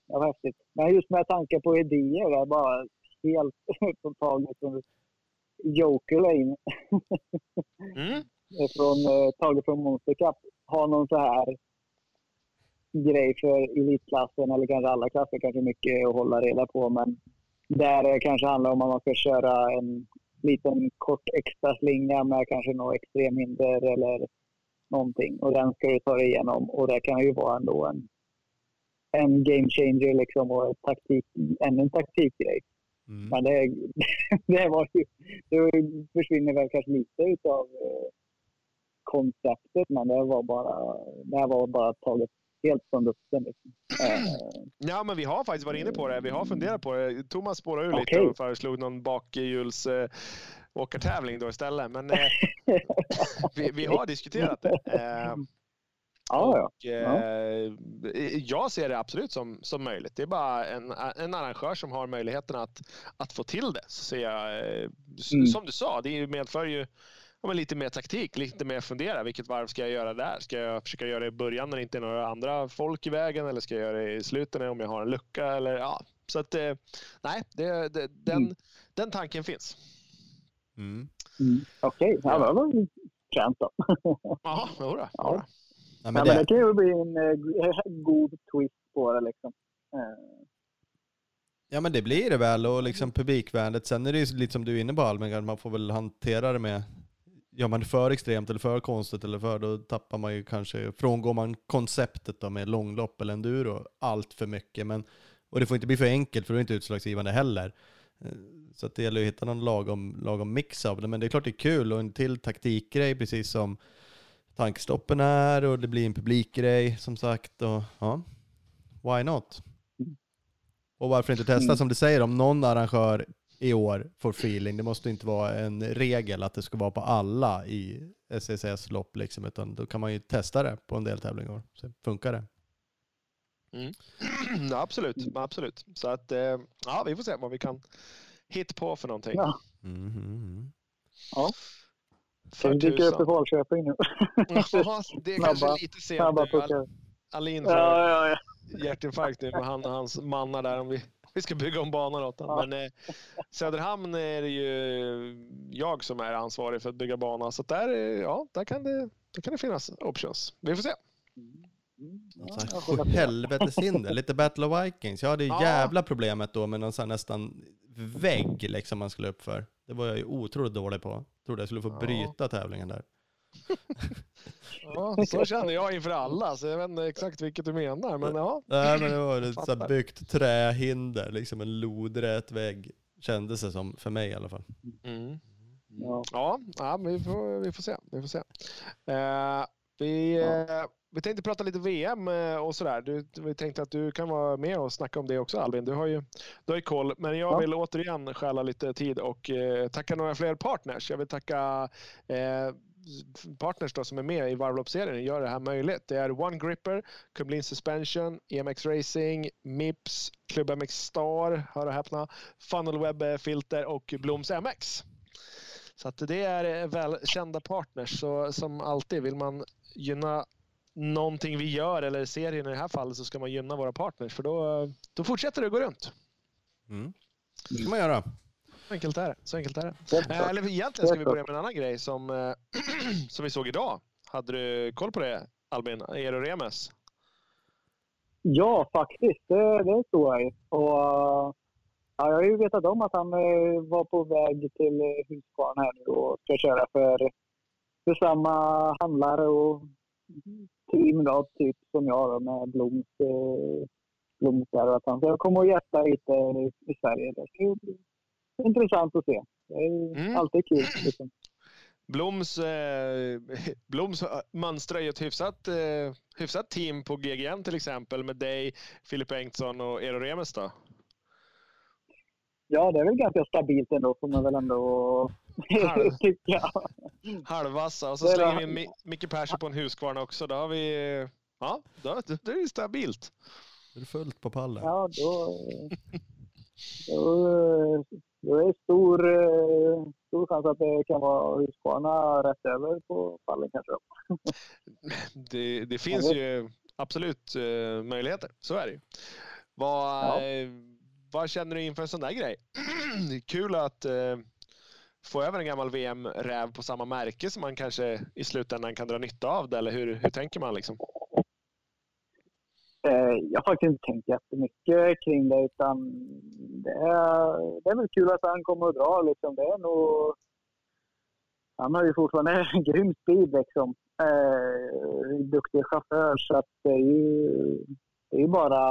det var häftigt. Men just med tanke på idéer, det är bara helt taget från Joker Lane. Mm. från, eh, taget från Monster Cup ha någon så här grej för elitklassen eller kanske alla klasser kanske mycket att hålla reda på men där det kanske handlar om att man ska köra en liten kort extra slinga med kanske något extremhinder eller någonting och den ska du ta dig igenom och det kan ju vara ändå en, en game changer liksom och ett taktik, ännu en taktikgrej. Mm. Men det, det var ju, det försvinner väl kanske lite utav eh, konceptet, men det var bara, det var bara taget helt från luften. Liksom. Ja, men vi har faktiskt varit inne på det. Vi har funderat på det. Thomas spårade ur lite Okej. och föreslog någon bakhjuls eh, åkartävling då istället. Men eh, vi, vi har diskuterat det. Eh, ja, ja. och, eh, Jag ser det absolut som, som möjligt. Det är bara en, en arrangör som har möjligheten att, att få till det. Så ser jag, Mm. Som du sa, det medför ju ja, men lite mer taktik, lite mer fundera. Vilket varv ska jag göra där? Ska jag försöka göra det i början när det inte är några andra folk i vägen? Eller ska jag göra det i slutet om jag har en lucka? Eller, ja. Så att, eh, nej, det, det, den, Mm. den tanken finns. Mm. Mm. Okej, ja, det var fränt då. Ja, jodå, Ja. jodå. Ja, Ja, men men det det, kan ju bli en eh, god twist på det liksom. Eh, ja men det blir det väl och liksom publikvänligt. Sen är det ju lite som du är inne på Almen, man får väl hantera det med Gör man det för extremt eller för konstigt eller för, då tappar man ju kanske, frångår man konceptet då med långlopp eller enduro allt för mycket. Men, och det får inte bli för enkelt för det är inte utslagsgivande heller. Eh, Så det gäller att hitta någon lagom, lagom mix av det. Men det är klart det är kul och en till taktikgrej precis som tankstoppen är och det blir en publikgrej som sagt. Och, ja, why not? Och varför inte testa Mm. som du säger, om någon arrangör i år får feeling, det måste inte vara en regel att det ska vara på alla i SSS-lopp liksom, utan då kan man ju testa det på en del tävlingar. Så funkar det. Ja, absolut, absolut. Så att, eh, ja, vi får se vad vi kan hitta på för någonting. ja, Mm, mm, mm. ja. För Kan dyka upp i. Falköping nu. Ja, det är kanske lite sent Snabba puckar. Alin får Ja, ja, ja. hjärtinfarkt nu med han och hans mannar där om vi, vi ska bygga om banan åt honom. Ja. Men eh, Söderhamn är det ju jag som är ansvarig för att bygga bana. Så där, är- ja, där, kan det, där kan det finnas options. Vi får se. Mm, ja, se. Helveteshinder, lite Battle of Vikings. Jag hade ju Ja. jävla problemet då med någon sån här nästan vägg liksom man skulle upp för. Det var jag ju otroligt dålig på. Trodde jag skulle få Ja. bryta tävlingen där. Ja, så känner jag inför alla, så jag vet inte exakt vilket du menar. Men ja, Nej men det var ett så här byggt trähinder, liksom en lodrät vägg. Kändes det som, för mig i alla fall. mm. Ja. Ja, ja men vi, får, vi får se. Vi, får se. Eh, vi, eh, vi tänkte prata lite VM eh, och sådär. Du, vi tänkte att du kan vara med och snacka om det också Albin. Du har ju, du har ju koll. Men jag Ja. vill återigen stjäla lite tid och eh, tacka några fler partners. Jag vill tacka eh, partners då som är med i varvloppsserien gör det här möjligt. Det är One Gripper, Kumlin Suspension, EMX Racing, Mips, Club MX Star, hör och häpna, Funnelweb Filter och Bloms MX. Så att det är eh, välkända partners. Så som alltid, vill man gynna någonting vi gör eller serien i det här fallet så ska man gynna våra partners för då, eh, då fortsätter det att gå runt. Mm. Det ska man göra. Så enkelt är det. Så enkelt är det. Eh. Eller egentligen ska vi börja med en annan grej som, eh, som vi såg idag. Hade du koll på det Albin? Eero Remes? Ja, faktiskt. Det, det står jag ju. Och, Ja, jag har ju vetat om att han eh, var på väg till Husqvarna här nu och ska köra för, för samma handlare och team då, typ som jag då, med Bloms, Bloms där. Att han ska komma och gästa lite i Sverige. Det ska ju bli intressant att se. Det är Mm. alltid kul. Liksom. Bloms, eh, Bloms mönstrar ju ett hyfsat, eh, hyfsat team på GGN till exempel med dig, Filip Bengtsson och Eero Remes då. Ja, det är väl ganska stabilt ändå får man väl ändå Halv. tycka. Halvvassa och så Det är slänger det. vi in Mi- Micke Persson på en Husqvarna också. Då har vi, ja, då, då är det stabilt. Det är fullt på pallen. Ja, då, då, då är det stor, eh, stor chans att det kan vara Husqvarna rätt över på pallen kanske. Det, det finns ju absolut eh, möjligheter. Så är det ju. Vad, Ja. eh, vad känner du inför en sån där grej? Det kul att få över en gammal VM-räv på samma märke som man kanske i slutändan kan dra nytta av det. Eller hur, hur tänker man? Liksom? Eh, Jag har faktiskt inte tänkt jättemycket kring det utan det är, det är väl kul att han kommer att dra. Liksom. Det är nog, han har ju fortfarande en grym speed liksom. Eh, duktig chaufför så att det är ju, det är ju bara,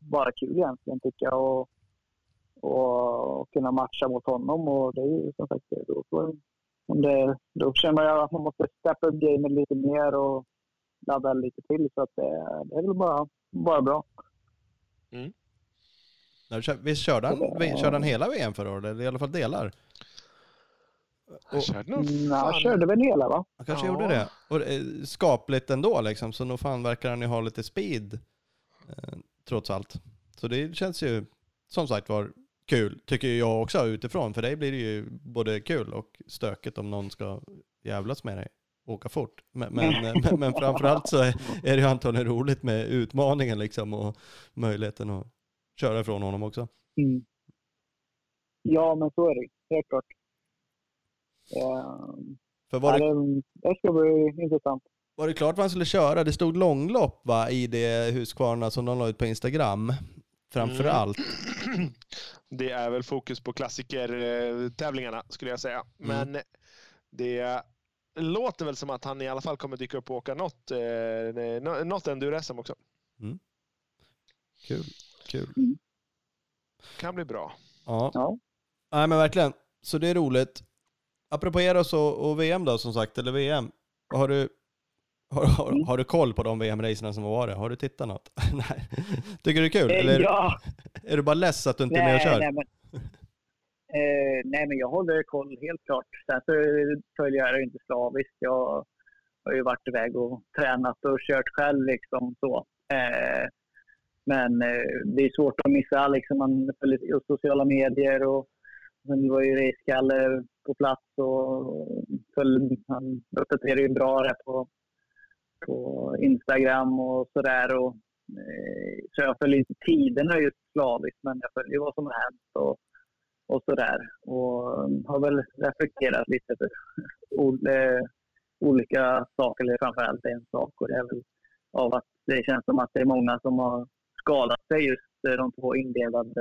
bara kul egentligen tycker jag. Och, och kunna matcha mot honom och det är ju som sagt det. Då, får- det, då känner jag att man måste steppa upp gamet lite mer och ladda lite till så att det, det är väl bara, bara bra. Kör- Visst körde han, vi- körde han hela VM förra året? Eller i alla fall delar? Jag körde nog Mm, han fan- körde väl hela va? Han kanske Ja. gjorde det. Och eh, skapligt ändå liksom, så nog fan verkar han ju ha lite speed. Eh, trots allt. Så det känns ju, som sagt var, kul. Tycker jag också utifrån. För dig blir det ju både kul och stökigt om någon ska jävlas med dig. Åka fort. Men, men, eh, men, men framförallt så är, är det ju antagligen roligt med utmaningen liksom och möjligheten att köra ifrån honom också. Mm. Ja, men så är det helt klart. Ehm, För var det, det, ska bli intressant. var det klart vad han skulle köra? Det stod långlopp va, i det Husqvarna som de la ut på Instagram. Framför Mm. allt. Det är väl fokus på klassikertävlingarna skulle jag säga. Men det låter väl som att han i alla fall kommer dyka upp och åka något, eh, nå- något enduro-SM också. Kul, kul. Kan bli bra. Ja. Ja. Nej men verkligen. Så det är roligt. Apropå Eros och, och VM då som sagt, eller VM. Har du, har, har, Mm. har du koll på de VM-racerna som har varit? Har du tittat något? nej. Tycker du det är kul? Eller är, du- ja, är du bara less att du inte är med och nej, kör? nej, men, eh, nej, men jag håller koll helt klart. Sen så följer jag det inte slaviskt. Jag har ju varit iväg och tränat och kört själv liksom så. Eh, men eh, det är svårt att missa liksom. Man följer sociala medier och sen var ju Reiskalle eh, på plats och följde, han uppdaterade ju bra där på, på Instagram och sådär. Och, eh, så jag följer inte tiderna just slaviskt, men jag följer vad som har hänt och, och sådär. Och um, har väl reflekterat lite över eh, olika saker, eller framförallt en sak. Och det är väl av att det känns som att det är många som har skadat sig just eh, de två inledande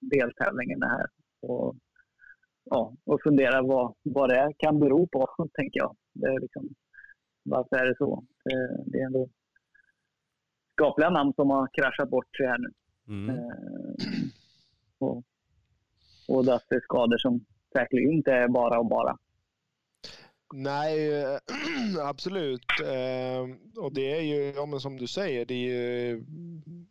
deltävlingarna här. Och, ja, och fundera vad, vad det kan bero på, tänker jag. Det är liksom, varför är det så? Det, är ändå skapliga namn som har kraschat bort sig här nu. Mm. Eh, och, och att det är skador som säkerligen inte är bara och bara. Nej, eh, absolut. Eh, och det är ju, ja, men som du säger, det är ju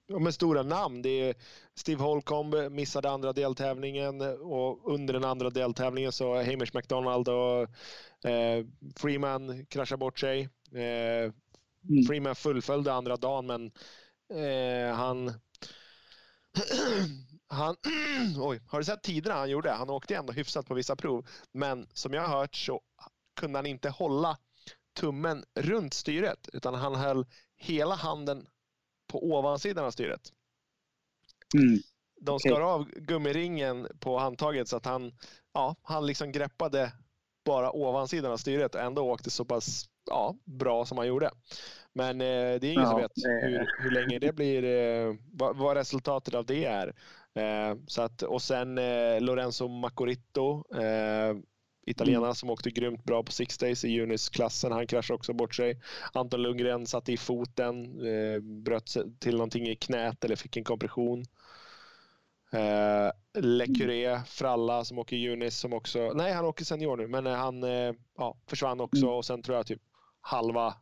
ja, men stora namn. Det är Steve Holcomb missade andra deltävlingen och under den andra deltävlingen så Hamish McDonald och eh, Freeman kraschade bort sig. Eh, Mm. Freeman fullföljde andra dagen men eh, han han, oj, har du sett tiderna han gjorde? Han åkte ändå hyfsat på vissa prov. Men som jag har hört så kunde han inte hålla tummen runt styret utan han höll hela handen på ovansidan av styret. Mm. De skar av gummiringen på handtaget så att han, ja, han liksom greppade bara ovansidan av styret och ändå åkte så pass ja, bra som han gjorde. Men eh, det är ingen som Ja, vet det- hur, hur länge det blir, eh, vad, vad resultatet av det är. Eh, så att, och sen eh, Lorenzo Macorito, eh, italienaren Mm. som åkte grymt bra på Six Days i Junis-klassen. Han kraschade också bort sig. Anton Lundgren satte i foten, eh, bröt till någonting i knät eller fick en kompression. Eh, Le Curé, Fralla som åker Junis som också, nej han åker senior nu, men eh, han eh, ja, försvann också Mm. och sen tror jag typ halva,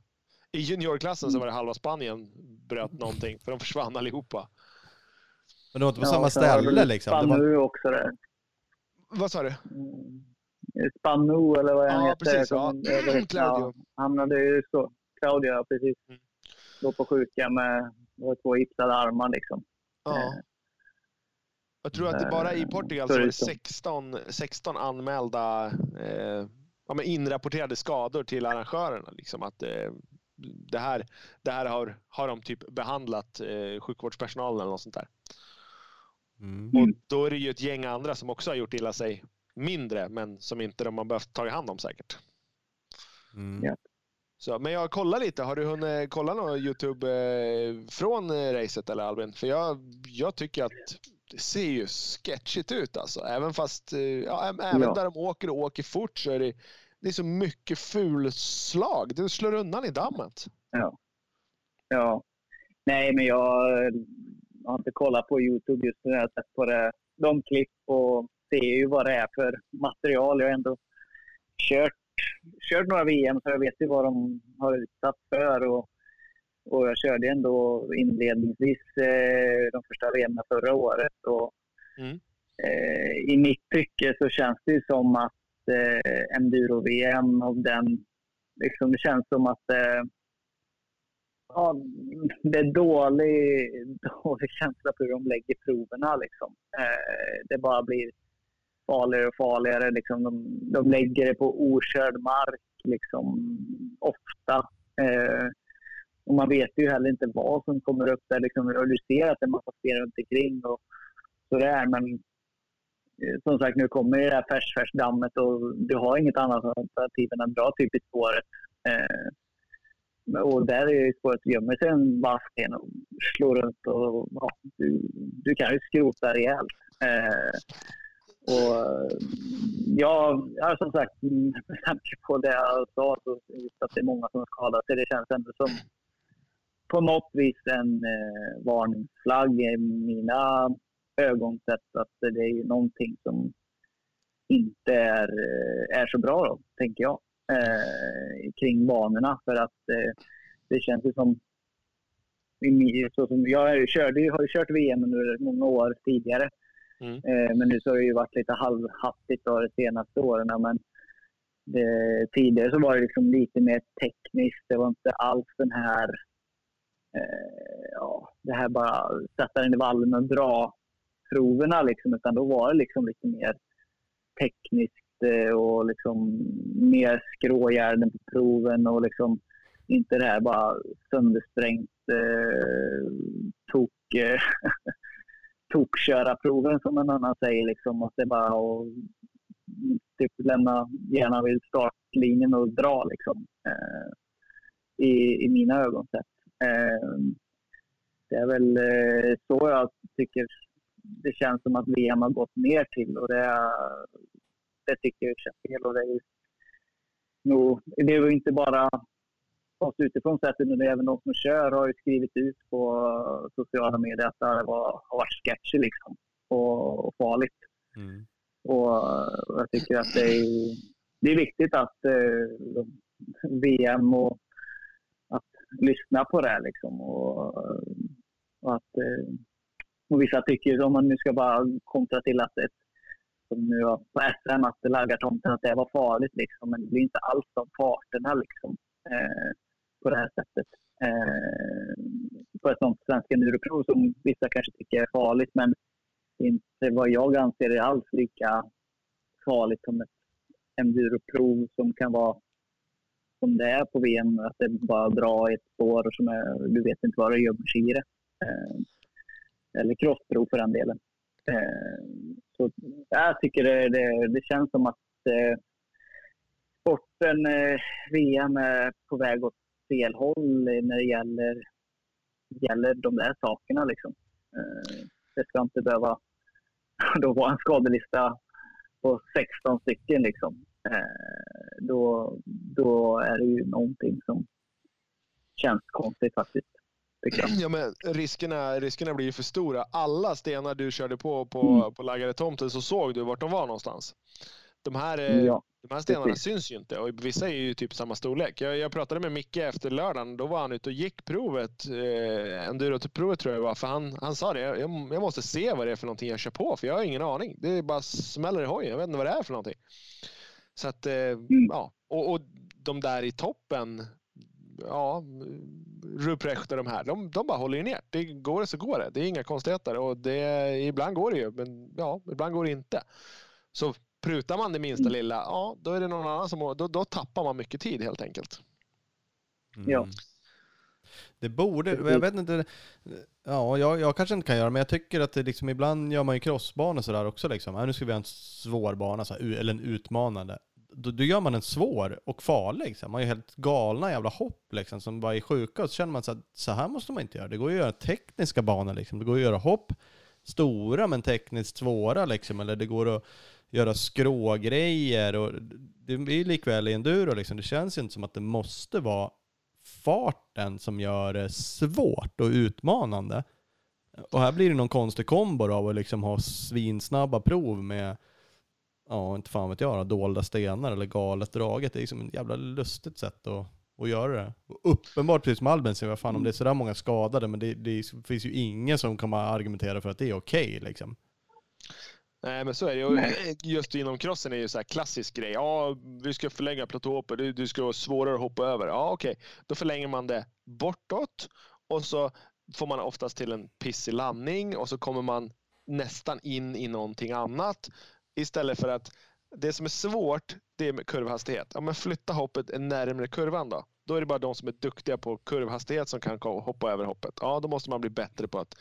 i juniorklassen så var det halva Spanien bröt någonting för de försvann allihopa. Men det var inte på Ja, samma ställe liksom? Det var... Spanu också där. Vad sa du? Mm. Spanu eller vad han Ja, heter. precis, ja. eller- Claudio. Han hade ju så. Claudio, ja, precis. Mm. Låg på sjuka med med två gipsade armar liksom. Ja. Jag tror att det bara i Portugal så var det 16, 16 anmälda eh, ja, men inrapporterade skador till arrangörerna. Liksom att, eh, det här, det här har, har de typ behandlat eh, sjukvårdspersonalen eller något sånt där. Mm. Och då är det ju ett gäng andra som också har gjort illa sig mindre men som inte de har behövt ta hand om säkert. Mm. Ja. Så, men jag kollar lite. Har du hunnit kolla någon Youtube eh, från eh, racet eller Albin? För jag, jag tycker att det ser ju sketchigt ut alltså. Även fast, eh, ja, även Ja. där de åker och åker fort så är det, det är så mycket fulslag. Du slår undan i dammet. Ja. Nej, men jag eh, har inte kollat på Youtube just nu. Jag har sett på det, de klipp och ser ju vad det är för material. Jag har ändå kört, kört några VM så jag vet ju vad de har utsatts för. Och, och jag körde ändå inledningsvis eh, de första VM förra året. Och, Mm. eh, I mitt tycke så känns det ju som att eh, enduro-VM och den... Liksom, det känns som att eh, ja, det är dålig, dålig känsla på hur de lägger proverna. Liksom. Eh, det bara blir farligare och farligare. Liksom. De, de lägger det på okörd mark liksom, ofta. Eh, och man vet ju heller inte vad som kommer upp där. Liksom. Och du ser att det är en massa spel runt omkring och sådär. Men eh, som sagt, nu kommer det här färs-färs-dammet och du har inget annat alternativ än att dra typ i spåret. Eh, och där är ju spåret gömmer sig en vassen och slår runt och ja, du, du kan ju skrota rejält. Eh, och ja, ja, som sagt, med tanke på det jag sa så just att det är många som skadar sig. Det känns ändå som på något vis en eh, varningsflagg i mina ögon sett att det är någonting som inte är, eh, är så bra då, tänker jag eh, kring banorna. För att eh, det känns ju som... Så som jag körde, har ju kört VM under många år tidigare. Mm. Eh, men nu så har det ju varit lite halvhattigt de senaste åren. Men det, tidigare så var det liksom lite mer tekniskt. Det var inte alls den här... Eh, ja, det här bara sätta den i vallen och dra proverna liksom. Utan då var det liksom lite mer tekniskt lite och liksom mer skrågärden på proven och liksom inte det här bara söndersprängt eh, tok, eh, tokköra proven som en annan säger. Liksom, att det är bara att typ, lämna gärna vid startlinjen och dra liksom. Eh, i, I mina ögon sett. Eh, det är väl eh, så jag tycker det känns som att VM har gått ner till och det, är- det tycker jag känns fel. Och det, är, nog, det är ju inte bara oss utifrån sett utan även de som kör har skrivit ut på sociala medier att det varit, har varit sketchy liksom och, och farligt. Mm. Och jag tycker att det är, det är viktigt att eh, VM och att lyssna på det liksom. Och, och att eh, och vissa tycker om man nu ska bara kontra till att ett, som nu var på SM, att det laggar tomten, att det var farligt liksom. Men det blir inte alls de farterna liksom. Eh, på det här sättet. Eh, på ett sånt svenska enduroprov som vissa kanske tycker är farligt, men inte vad jag anser är alls lika farligt som ett enduroprov som kan vara som det är på VM, att det bara drar i ett spår och som är, du vet inte vad det gömmer sig i det. Eh, eller crossprov för den delen. Eh, så jag tycker det, det, det känns som att eh, sporten, eh, VM, är på väg åt fel håll när det gäller, gäller de där sakerna. Liksom. Eh, det ska inte behöva då vara en skadelista på 16 stycken liksom. Eh, då, då är det ju någonting som känns konstigt faktiskt. Ja, men riskerna, riskerna blir ju för stora. Alla stenar du körde på på, Mm. på laggade tomten så såg du vart de var någonstans. De här, eh, Ja, de här stenarna precis. syns ju inte och vissa är ju typ samma storlek. Jag, jag pratade med Micke efter lördagen. Då var han ute och gick provet. Eh, Enduro-provet tror jag det var. För han, han sa det. Jag, jag måste se vad det är för någonting jag kör på. För jag har ingen aning. Det är bara smäller i hojen. Jag vet inte vad det är för någonting. Så att, eh, ja. Och, och de där i toppen. Ja, Ruprecht och de här. De, de bara håller ju ner. Det går det så går det. Det är inga konstigheter. Och det, ibland går det ju. Men ja, ibland går det inte. Så prutar man det minsta lilla, ja då är det någon annan som då, då tappar man mycket tid helt enkelt. Ja. Mm. Det borde, jag vet inte, ja jag, jag kanske inte kan göra men jag tycker att det liksom ibland gör man ju crossbanor sådär också liksom. Ja, nu ska vi ha en svår bana, så här, eller en utmanande. Då, då gör man en svår och farlig. Så här. Man är helt galna jävla hopp liksom som bara är sjuka och så känner man så att så här måste man inte göra. Det går ju att göra tekniska banor liksom. Det går att göra hopp stora men tekniskt svåra liksom. Eller det går att göra skrågrejer och det är ju likväl i enduro liksom. Det känns ju inte som att det måste vara farten som gör det svårt och utmanande. Och här blir det någon konstig kombo av att liksom ha svinsnabba prov med, ja inte fan vet jag dolda stenar eller galet draget. Det är liksom ett jävla lustigt sätt att, att göra det. Och uppenbart, precis som Albin säger, vad fan om det är sådär många skadade, men det, det finns ju ingen som kommer argumentera för att det är okej liksom. Nej men så är det ju. Just inom crossen är det ju så här klassisk grej. Ja, vi ska förlänga platåhoppet. Du, du ska vara svårare att hoppa över. Ja okej, då förlänger man det bortåt och så får man oftast till en pissig landning och så kommer man nästan in i någonting annat istället för att det som är svårt det är med kurvhastighet. Ja, men flytta hoppet närmare kurvan då. Då är det bara de som är duktiga på kurvhastighet som kan hoppa över hoppet. Ja, då måste man bli bättre på att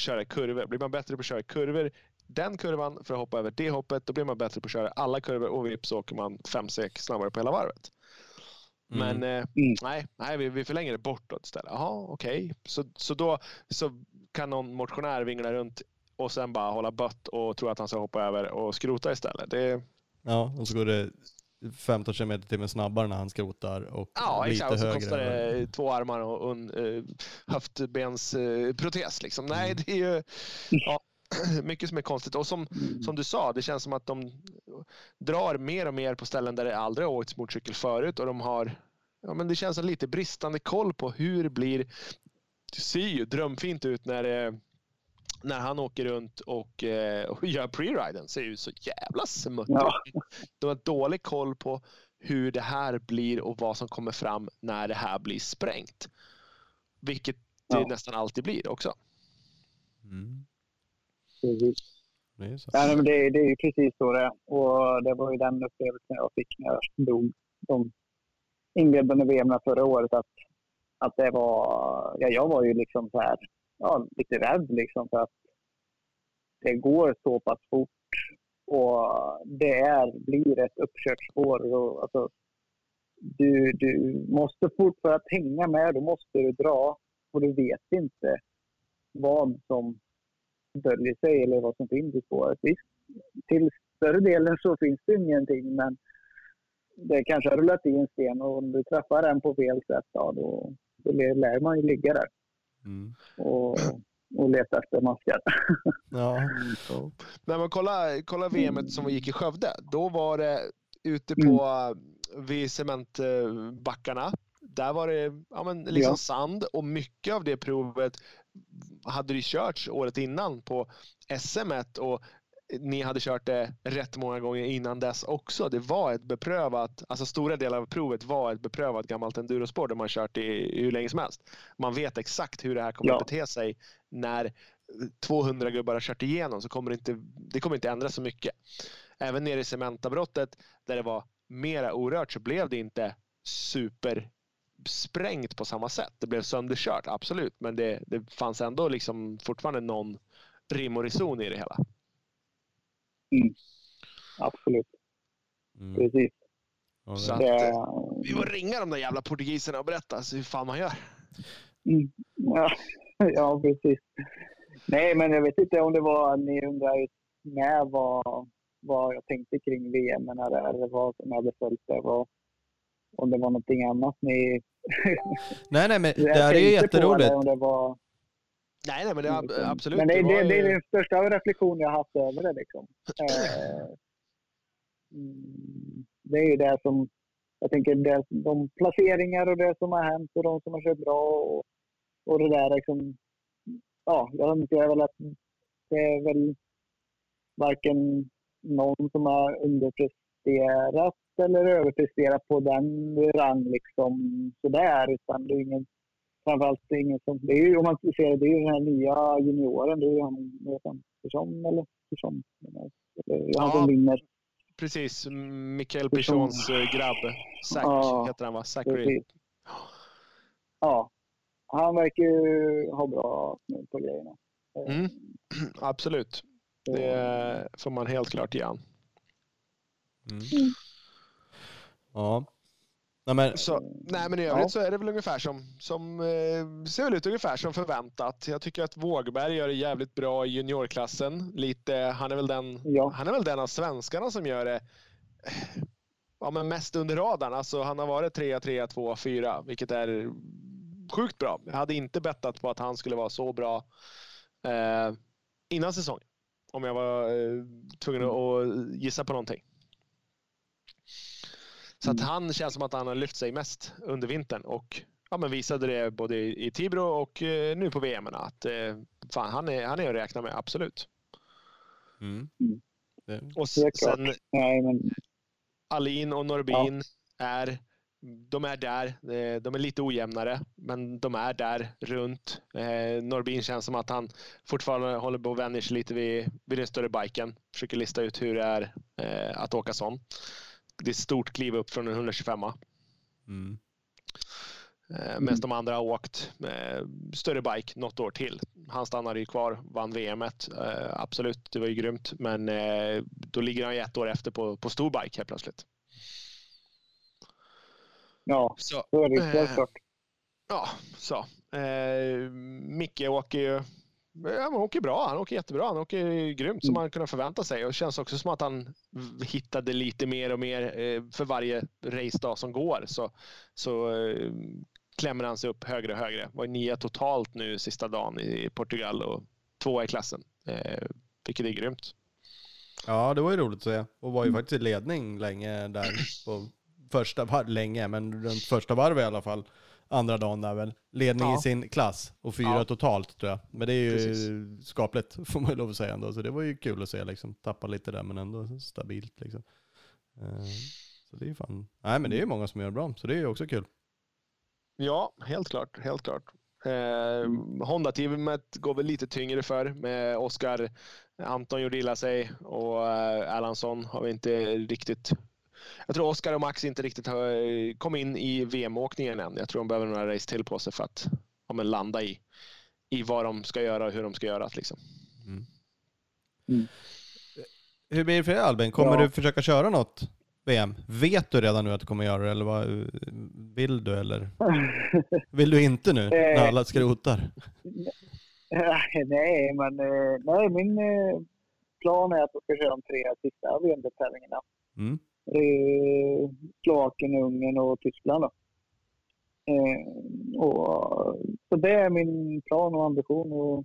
köra kurvor. Blir man bättre på att köra kurvor den kurvan för att hoppa över det hoppet, då blir man bättre på att köra alla kurvor och vips så åker man fem sek snabbare på hela varvet. Men Mm. eh, Mm. nej, nej vi, vi förlänger det bortåt istället. Jaha, okej. Så, så då så kan någon motionär vingla runt och sen bara hålla bött och tro att han ska hoppa över och skrota istället. Det, Ja, och så går det 15 km i timmen snabbare när han skrotar och ja, lite exakt. Och så högre. kostar än- det två armar och en uh, höftbensprotes. liksom. Nej, Mm. det är ju ja, mycket som är konstigt. Och som, Mm. som du sa, det känns som att de drar mer och mer på ställen där det aldrig har åkts motorcykel förut och de har Ja, men det känns som lite bristande koll på hur det blir. Det ser ju drömfint ut när, eh, när han åker runt och, eh, och gör pre-riden. ser ju så jävla smutt Ja. De har dålig koll på hur det här blir och vad som kommer fram när det här blir sprängt. Vilket det Ja. nästan alltid blir också. Mm. Precis. Det är så. Ja, men det, det är ju precis så det är. Och det var ju den upplevelsen jag fick när jag dog de inledande VM förra året. Att, att det var, ja, jag var ju liksom så här, ja, lite rädd liksom för att det går så pass fort och det är, blir ett uppkört spår. Och, alltså, du, du måste fort, för att hänga med, då måste du dra och du vet inte vad som döljer sig eller vad som finns i spåret. Visst, till större delen så finns det ingenting men det kanske har rullat i en sten och om du träffar den på fel sätt ja, då, då lär man ju ligga där Mm. och, och leta efter maskar. Ja. När man kollar, kollar VM som gick i Skövde, då var det ute på vid cementbackarna. Där var det ja, men liksom Ja. sand och mycket av det provet hade det körts året innan på SM1 och ni hade kört det rätt många gånger innan dess också. Det var ett beprövat, alltså stora delar av provet var ett beprövat gammalt endurospår där man kört i hur länge som helst. Man vet exakt hur det här kommer Ja. att bete sig när 200 gubbar har kört igenom så kommer det inte, det kommer inte ändra så mycket. Även nere i Cementabrottet där det var mera orört så blev det inte super sprängt på samma sätt. Det blev sönderkört, absolut. Men det, det fanns ändå liksom fortfarande någon rim och reson i det hela. Absolut, Mm. precis. Så att, Det, eh, Vi får ringa de där jävla portugiserna och berätta så hur fan man gör. Mm. Ja, ja, precis. Nej, men jag vet inte om det var 900 med vad, vad jag tänkte kring VM när det är, vad som jag hade följt det. Vad, om det var någonting annat ni... Nej, nej, men det här är ju på jätteroligt. det, Om det var, Nej, nej, men det är ab- absolut. Men det, det, det är den största reflektion jag haft över det. Liksom. Eh, mm, det är ju det som, jag tänker, det, de placeringar och det som har hänt och de som har kört bra och, och det där liksom, ja, jag anser väl att det är väl varken någon som har underpresterat eller överpresterat på den rang liksom sådär, utan det är ingen framförallt det är ingen som, det är ju om man ser det, det är ju den här nya junioren, det är ju han, han, Persson eller Persson? Eller han Ja. som vinner. Precis. Mikael Pichons eh, grabb. Zack Ja, heter han va? Zachary. Ja, han verkar ju ha bra på grejerna. Mm. Absolut. Det får man helt klart ge han. Mm. Ja. Nej, men, Så, nej, men i övrigt så är det väl ungefär som, som eh, ser väl ut ungefär som förväntat. Jag tycker att Vågberg gör det jävligt bra i juniorklassen. Lite, han är väl den, Ja. han är väl den av svenskarna som gör det eh, ja, men mest under radarn. Alltså, han har varit 3, 3, 2, 4, vilket är sjukt bra. Jag hade inte bettat på att han skulle vara så bra eh, innan säsongen. Om jag var eh, tvungen att att gissa på någonting. Så att Mm. han känns som att han har lyft sig mest under vintern och ja, men visade det både i Tibro och eh, nu på VM. Att eh, fan, han, är, han är att räkna med, absolut. mm. Mm. Och sen Nej, men Alin och Norbin är, de är där. Eh, De är lite ojämnare, men de är där runt. Norbin känns som att han fortfarande håller på att vänja sig lite vid, vid den större biken. Försöker lista ut hur det är att åka sån. Det är ett stort kliv upp från en 125 mm. Eh, Medan de andra har åkt med större bike något år till. Han stannade ju kvar, vann VM. Eh, absolut, det var ju grymt. Men eh, då ligger han ju ett år efter på, på stor bike helt plötsligt. ja, Så, så är det Eh, helt klart. ja, så. Eh, Micke åker ju ja, han åker bra. Han åker jättebra. Han åker grymt som Mm. man kunde förvänta sig. Och det känns också som att han hittade lite mer och mer eh, för varje racedag som går. Så, så eh, klämmer han sig upp högre och högre. Var nia totalt nu sista dagen i Portugal och tvåa i klassen. Eh, vilket är grymt. Ja, det var ju roligt att se. Och var ju Mm. faktiskt i ledning länge där på första varv, länge, men runt första varvet i alla fall. Andra dagen där väl. Ledning Ja. i sin klass och fyra Ja. totalt tror jag. Men det är ju Precis. skapligt får man ju lov att säga ändå. Så det var ju kul att se liksom. Tappa lite där men ändå stabilt liksom. Eh, Så det är ju fan. Nej men det är ju många som gör bra. Så det är ju också kul. Ja, helt klart. Helt klart. Eh, Honda-teamet går väl lite tyngre för med Oskar. Anton gjorde illa sig och eh, Erlandsson har vi inte riktigt. Jag tror Oskar och Max inte riktigt har eh, kommit in i VM-åkningen än. Jag tror de behöver några race till på sig för att ja, men landa i, i vad de ska göra och hur de ska göra. det, Liksom. Mm. Mm. Hur blir det för dig Albin? Kommer Ja. du försöka köra något VM? Vet du redan nu att du kommer göra det eller vad, vill du eller vill du inte nu när Eh, alla skrotar? nej, men eh, nej, min plan är att jag ska köra de tre sista VM-tävlingarna. Mm. Eh, Slovakien, Ungern och Tyskland. Då. Eh, och, så det är min plan och ambition att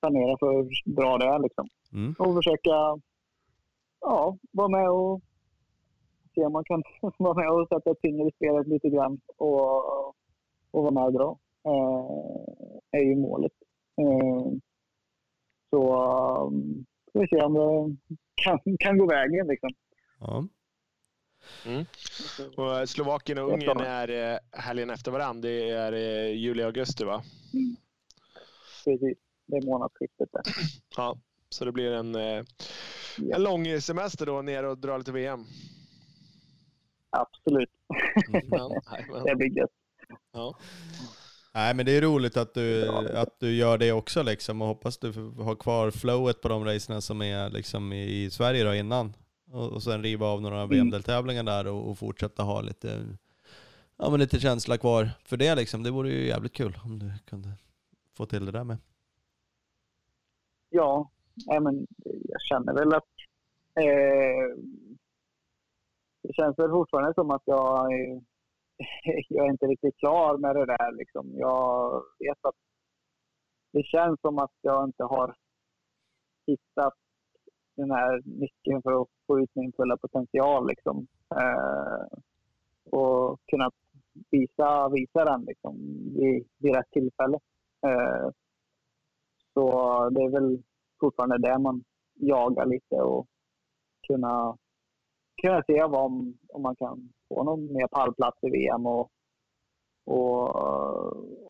planera för hur bra det är. Liksom. Mm. Och försöka ja, vara med och se om man kan vara med och sätta finger i spelet lite grann och, och vara med och dra. Eh, är ju målet. Eh, så um, ska vi se om det kan, kan gå vägen. Liksom. Ja. Och eh, Slovakien och Ungern är eh, helgen efter varandra. Det är eh, juli och augusti va? Precis. Det är månadsskiftet där. Ja, så det blir en, Ja. en lång semester då ner och dra lite VM. Absolut. Ja, nej, men- Det blir gött. ja. Nej men det är roligt att du, att du gör det också liksom och hoppas du får ha kvar flowet på de racerna som är liksom i, i Sverige då innan. Och, och sen riva av några VM-deltävlingar där och, och fortsätta ha lite, ja, men lite känsla kvar för det liksom. Det vore ju jävligt kul om du kunde få till det där med. Ja, nej, men jag känner väl att eh, det känns väl fortfarande som att jag, jag är inte riktigt klar med det där. Liksom. Jag vet att det känns som att jag inte har hittat den här nyckeln för att få ut min fulla potential. Liksom. Eh, och kunnat visa, visa den liksom, vid, vid rätt tillfälle. Eh, så det är väl fortfarande det man jagar lite och kunna, kunna se vad om, om man kan få någon mer pallplats i VM och, och,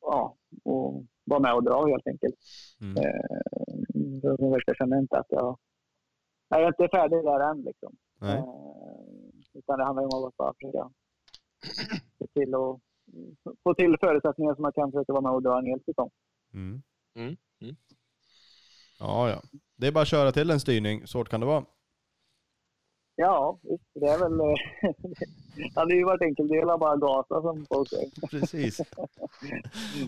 ja, och vara med och dra helt enkelt. Mm. Eh, jag känner inte att jag, jag är inte färdig där än. Liksom. Nej. Eh, utan det handlar om att bara försöka se till och få till förutsättningar så man kan försöka vara med och dra en hel säsong. Mm. Mm. Mm. Ja, ja. Det är bara att köra till en styrning. Svårt kan det vara. Ja, visst, det är väl... det hade ju varit enkelt. Det är bara gasa som folk säger. Precis.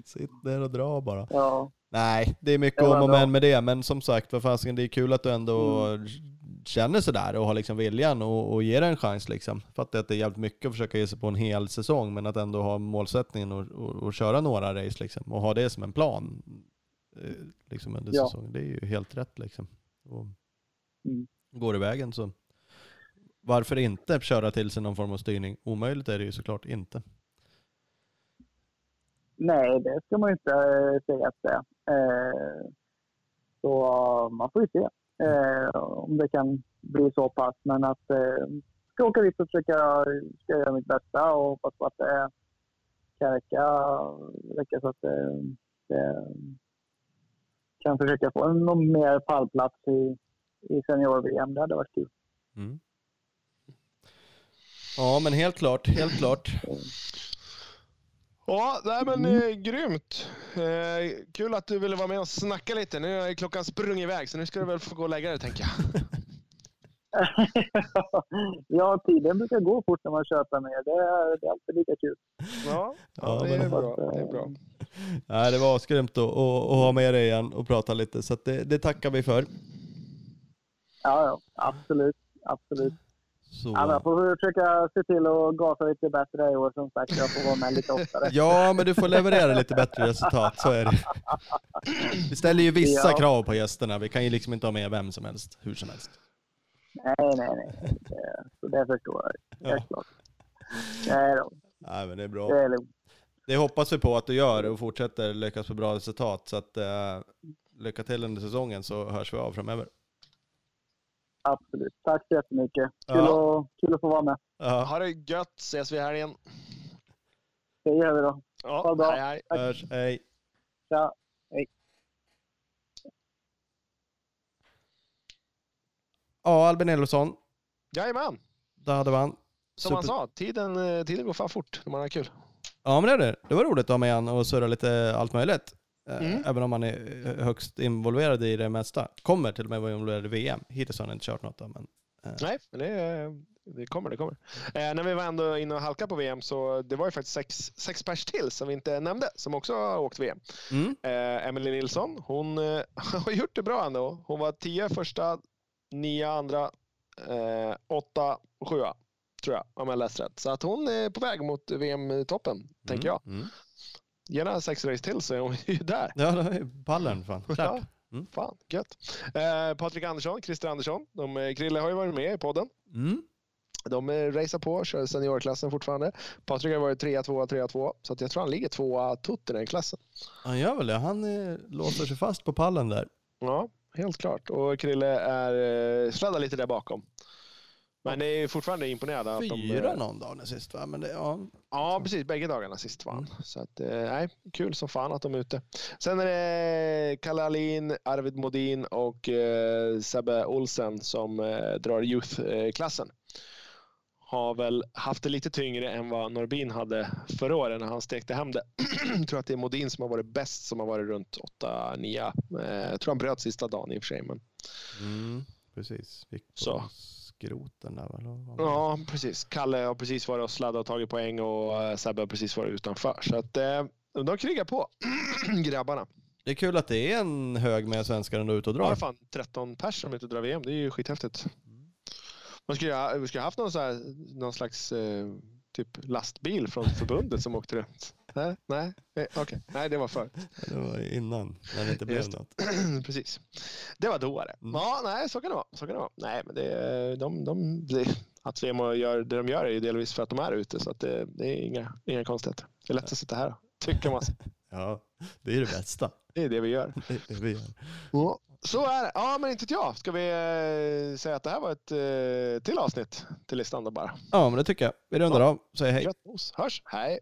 Sitt där och dra bara. Ja, Nej, det är mycket Det om och men med det. Men som sagt, vad fasiken, det är kul att du ändå Mm. Känner sådär och har liksom viljan och, och ger det en chans liksom. Fattar att det är jävligt mycket att försöka ge sig på en hel säsong, men att ändå ha målsättningen och, och, och köra några race liksom. Och ha det som en plan eh, liksom under Ja. säsongen. Det är ju helt rätt liksom. Och Mm. Går det vägen så varför inte köra till sig någon form av styrning? Omöjligt är det ju såklart inte. nej, det ska man ju inte eh, säga att det är. Eh, så man får ju se eh, om det kan bli så pass. Men att eh, ska åka dit och försöka ska göra mitt bästa och hoppas på att det kan räcka, räcka så att det, det kan försöka få någon mer pallplats i, i senior-VM. Det hade varit kul. Mm. Ja, men helt klart, helt klart. Ja, nej, men Mm. eh, grymt. Eh, kul att du ville vara med och snacka lite. Nu har klockan sprungit iväg, så nu ska du väl få gå och lägga dig, tänker jag. ja, tiden brukar gå fort när man köper mer. Det är, det är alltid lika kul. Ja, Ja, ja det är bra. Det är bra. Nej, det var asgrymt att, att, att ha med dig igen och prata lite, så att det, det tackar vi för. Ja, ja absolut. absolut. Så, Ja, jag får försöka se till att gasa lite bättre i år som sagt. Jag får vara med lite oftare. ja, men du får leverera lite bättre resultat, så är det. Vi ställer ju vissa Ja. krav på gästerna, vi kan ju liksom inte ha med vem som helst, hur som helst. Nej, nej, nej. Så det förstår jag. Helt Ja. klart. Nej då, Nej, men det är bra. det är. Det hoppas vi på att du gör och fortsätter lyckas på bra resultat. Så att, eh, lycka till under säsongen så hörs vi av framöver. Absolut. Tack så jättemycket. Kul, Ja. att, kul att få vara med. Ja, Ha det gött, ses vi här igen. Det gör vi då. Ja, Ha det bra. hej, hej. Tack. hörs, hej. Tja. Ja, Albin Elofsson, Jajamän, där hade man. som han sa, tiden, eh, tiden går fan fort när man har kul. Ja, men det är det. Det var roligt att ha med han och surra lite allt möjligt. Eh, Mm. Även om han är eh, högst involverad i det mesta. Kommer till och med vara involverad i VM. Hittills har han inte kört något då, men Nej, men det, det kommer. Det kommer. Eh, när vi var ändå inne och halkade på VM så det var ju faktiskt sex, sex pers till som vi inte nämnde som också har åkt VM. mm. Eh, Emily Nilsson, hon eh, har gjort det bra ändå. Hon var tio första, nio andra, eh, åtta och sjua tror jag om jag läst rätt. Så att hon är på väg mot VM-toppen, tänker jag. Mm. Henne sex race till så är hon ju där. Ja, det är pallen fan. Klart. Ja, Mm. fan, gött. Eh, Patrik Andersson, Christer Andersson. De, eh, Krille har ju varit med i podden. Mm. De eh, racear på, kör seniorklassen fortfarande. Patrik har varit trea, tvåa, trea, tvåa. Så att jag tror han ligger tvåa tutt i den klassen. Han gör väl det. Han eh, låser sig fast på pallen där. Ja, helt klart. Och Krille är, eh, sladdar lite där bakom. Men det är fortfarande imponerande. Att de, Fyra eh, någon dag sist va? Men det, ja. Ja, precis. Bägge dagarna sist var han. Mm. Så att, eh, nej, kul som fan att de är ute. Sen är det Kalle Alin, Arvid Modin och eh, Sebbe Olsen som eh, drar Youth-klassen. Har väl haft det lite tyngre än vad Norbin hade förra året när han stekte hem det. jag tror att det är Modin som har varit bäst som har varit runt 8-9. Eh, jag tror han bröt sista dagen i och för sig. Men... Mm. Precis. På Så. Skroten där vad? Ja, precis. Kalle har precis varit och sladdat och tagit poäng och eh, Sebbe har precis varit utanför. Så att, eh, de krigar på, grabbarna. Det är kul att det är en hög med svenskar ändå ute och Ja, drar. fan 13 pers som inte drar VM. Det är ju skithäftigt. Man skulle ha, vi skulle ha haft någon, så här, någon slags eh, typ lastbil från förbundet som åkte runt. Nej, nej, eh, okej. Nej, det var för. Det var innan, när det inte blev Just något. Precis. Det var då det. Mm. Ja, nej, så kan det vara. Så kan det vara. Nej, men det, de, de, det, att VM gör det de gör är ju delvis för att de är ute, så att det, det är inga, inga konstigheter. Det är lätt att sitta här och tycka massa. Ja, det är det bästa. Det är det vi gör. Det är det vi gör. Ja, Så är det. Ja, men inte jag. Ska vi eh, säga att det här var ett eh, till avsnitt till listan då bara? Ja, men det tycker jag. Vi rundar av. Säger hej. Mos. Hörs. Hej.